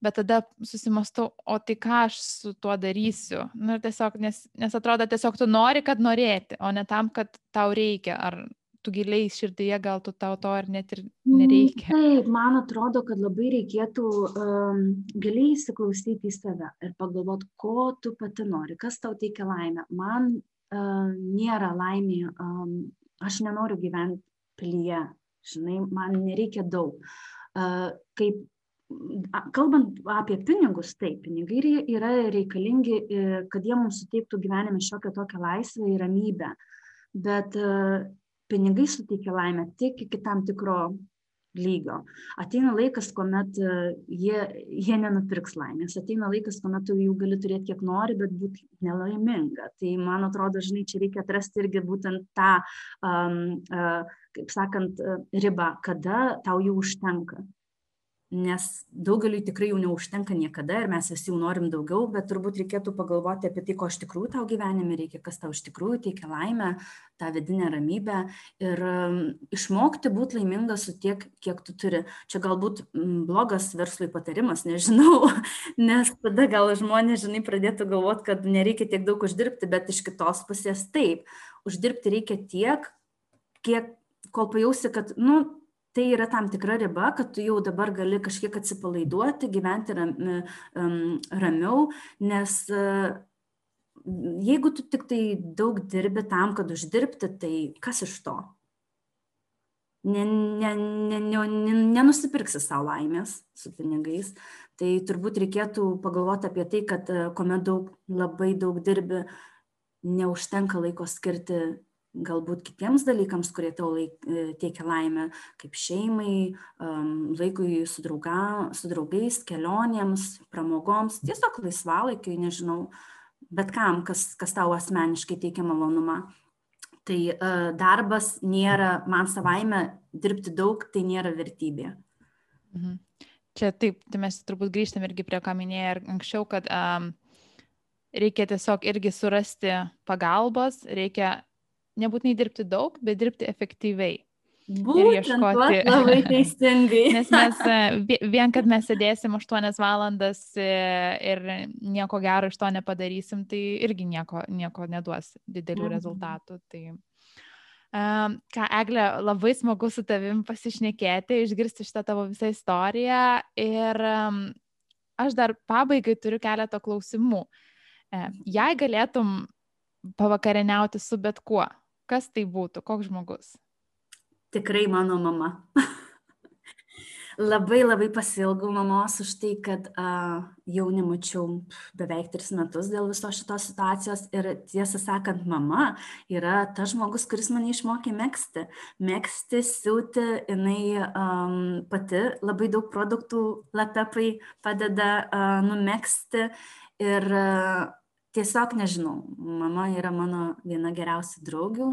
bet tada susimastau, o tai ką aš su tuo darysiu. Nu, tiesiog, nes, nes atrodo, tiesiog tu nori, kad norėti, o ne tam, kad tau reikia. Ar tu giliai širdyje gal tu tau to ar net ir mm, nereikia. Taip, man atrodo, kad labai reikėtų um, giliai įsiklausyti į save ir pagalvoti, ko tu pati nori, kas tau teikia laimę. Man uh, nėra laimė, um, aš nenoriu gyventi pilyje, žinai, man nereikia daug. Kaip kalbant apie pinigus, taip, pinigai yra reikalingi, e, kad jie mums suteiktų gyvenime šiokią tokią laisvę ir ramybę. Bet e, pinigai suteikia laimę tik iki tam tikro lygio. Ateina laikas, kuomet e, jie, jie nenupirks laimės. Ateina laikas, kuomet tu jų gali turėti kiek nori, bet būti nelaiminga. Tai man atrodo, žinai, čia reikia atrasti irgi būtent tą, um, uh, kaip sakant, ribą, kada tau jų užtenka nes daugeliui tikrai jų neužtenka niekada ir mes visi jų norim daugiau, bet turbūt reikėtų pagalvoti apie tai, ko iš tikrųjų tau gyvenime reikia, kas tau iš tikrųjų teikia laimę, tą vidinę ramybę ir um, išmokti būti laiminga su tiek, kiek tu turi. Čia galbūt mm, blogas verslui patarimas, nežinau, nes tada gal žmonės, žinai, pradėtų galvoti, kad nereikia tiek daug uždirbti, bet iš kitos pusės taip, uždirbti reikia tiek, kiek, kol pajausi, kad, nu, tai yra tam tikra riba, kad tu jau dabar gali kažkiek atsipalaiduoti, gyventi ram, ramiau, nes e, jeigu tu tik tai daug dirbi tam, kad uždirbti, tai kas iš to? Ne, ne, ne, ne, nenusipirksi savo laimės su pinigais. Tai turbūt reikėtų pagalvoti apie tai, kad e, kuomet daug, labai daug dirbi, neužtenka laiko skirti galbūt kitiems dalykams, kurie tau laik, e, teikia laimę, kaip šeimai, laikui su, drauga, su draugais, kelionėms, pramogoms, tiesiog laisvalaikiui, nežinau, bet kam, kas, kas tau asmeniškai teikia malonumą. Tai uh, darbas nėra, man savaime dirbti daug, tai nėra vertybė. Mhm. Čia taip, tai mes turbūt grįžtam irgi prie ką minėjai ir anksčiau, kad um, reikia tiesiog irgi surasti pagalbos, reikia nebūtinai dirbti daug, bet dirbti efektyviai. Būtent, ir ieškoti. Labai teisingai. Nes mes e, vien, kad mes sėdėsim 8 valandas e, ir nieko gero iš to nepadarysim, tai irgi nieko, nieko neduos didelių mhm. rezultatų. Tai, um, ką, Eglė, labai smagu su tavim pasišnekėti, išgirsti šitą tavo visą istoriją. Ir um, aš dar pabaigai turiu keletą klausimų. Jei galėtum pavakarieniauti su bet kuo, Kas tai būtų, koks žmogus? Tikrai mano mama. labai labai pasilgau mamos už tai, kad uh, jau nemačiau beveik tris metus dėl viso šitos situacijos ir tiesą sakant, mama yra tas žmogus, kuris mane išmokė mėgsti. Mėgsti, siūti, jinai um, pati labai daug produktų lapepai padeda uh, numėgsti ir uh, tiesiog nežinau mama yra mano viena geriausių draugių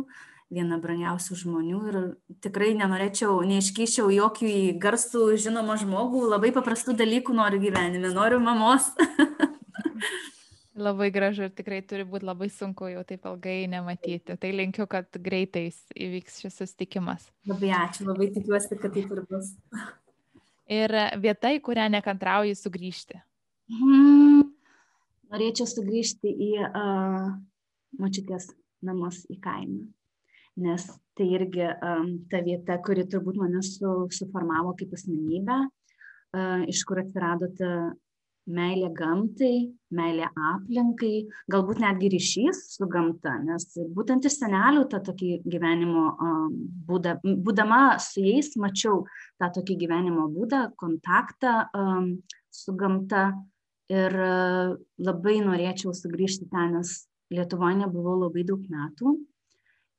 viena brangiausių žmonių ir tikrai nenorėčiau, neiškyščiau jokių į garsų žinomą žmogų, labai paprastų dalykų noriu gyvenime, noriu mamos. labai gražu ir tikrai turi būti labai sunku jau taip ilgai nematyti. Tai linkiu, kad greitai įvyks šis susitikimas. Labai ačiū, labai tikiuosi, kad taip ir bus. Ir vieta, į kurią nekantrauji sugrįžti. Hmm, norėčiau sugrįžti į uh, mačiutės namus į kaimą, nes tai irgi um, ta vieta, kuri turbūt mane su, suformavo kaip asmenybę, uh, iš kur atsirado ta meilė gamtai, meilė aplinkai, galbūt netgi ryšys su gamta, nes būtent iš senelių tą tokį gyvenimo būdą, būdama su jais mačiau tą tokį gyvenimo būdą, kontaktą um, su gamta, ir e, labai norėčiau sugrįžti ten, nes Lietuvoje nebuvau labai daug metų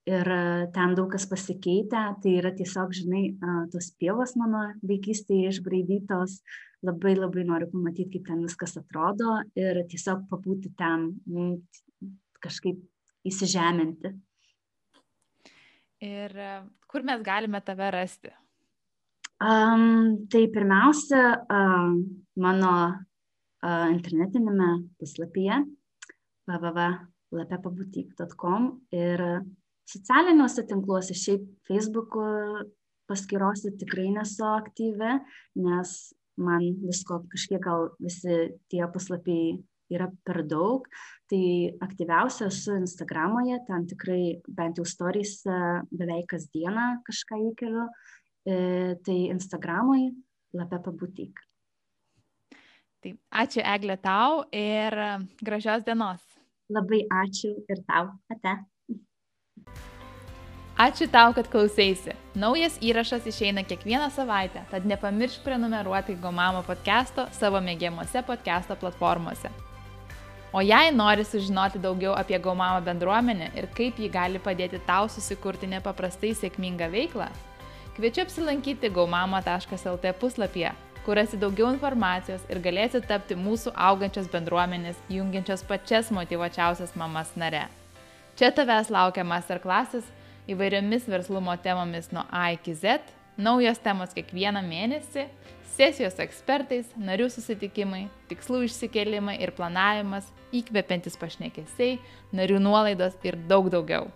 ir e, ten daug kas pasikeitė, tai yra tiesiog, žinai, e, tos pievos mano vaikystėje išbraidytos, labai labai noriu pamatyti, kaip ten viskas atrodo ir tiesiog papūti ten, kažkaip įsižeminti. Ir kur mes galime tave rasti? Um, tai pirmiausia, um, mano internetinėme puslapyje www.lapepabutik.com ir socialiniuose tinkluose, šiaip Facebook'o paskyrose tikrai nesu aktyvi, nes man visko kažkiek gal visi tie puslapiai yra per daug. Tai aktyviausia esu Instagramoje, ten tikrai bent jau stories beveik kasdieną kažką įkeliu. E, tai Instagramui Lapepa Butik. Tai ačiū Eglė tau ir e, gražios dienos. Labai ačiū ir tau. Ate. Ačiū tau, kad klausėsi. Naujas įrašas išeina kiekvieną savaitę, tad nepamiršk prenumeruoti GoMamo podcast'o savo mėgiamuose podcast'o platformose. O jei nori sužinoti daugiau apie GoMamo bendruomenę ir kaip ji gali padėti tau susikurti nepaprastai sėkmingą veiklą, kviečiu apsilankyti gaumamo.lt puslapyje, kur rasi daugiau informacijos ir galėsi tapti mūsų augančios bendruomenės, jungiančios pačias motivuočiausias mamas nare. Čia tavęs laukia masterklasis įvairiomis verslumo temomis nuo A iki Z, naujos temos kiekvieną mėnesį, sesijos ekspertais, narių susitikimai, tikslų išsikelimai ir planavimas, įkvepiantis pašnekesiai, narių nuolaidos ir daug daugiau.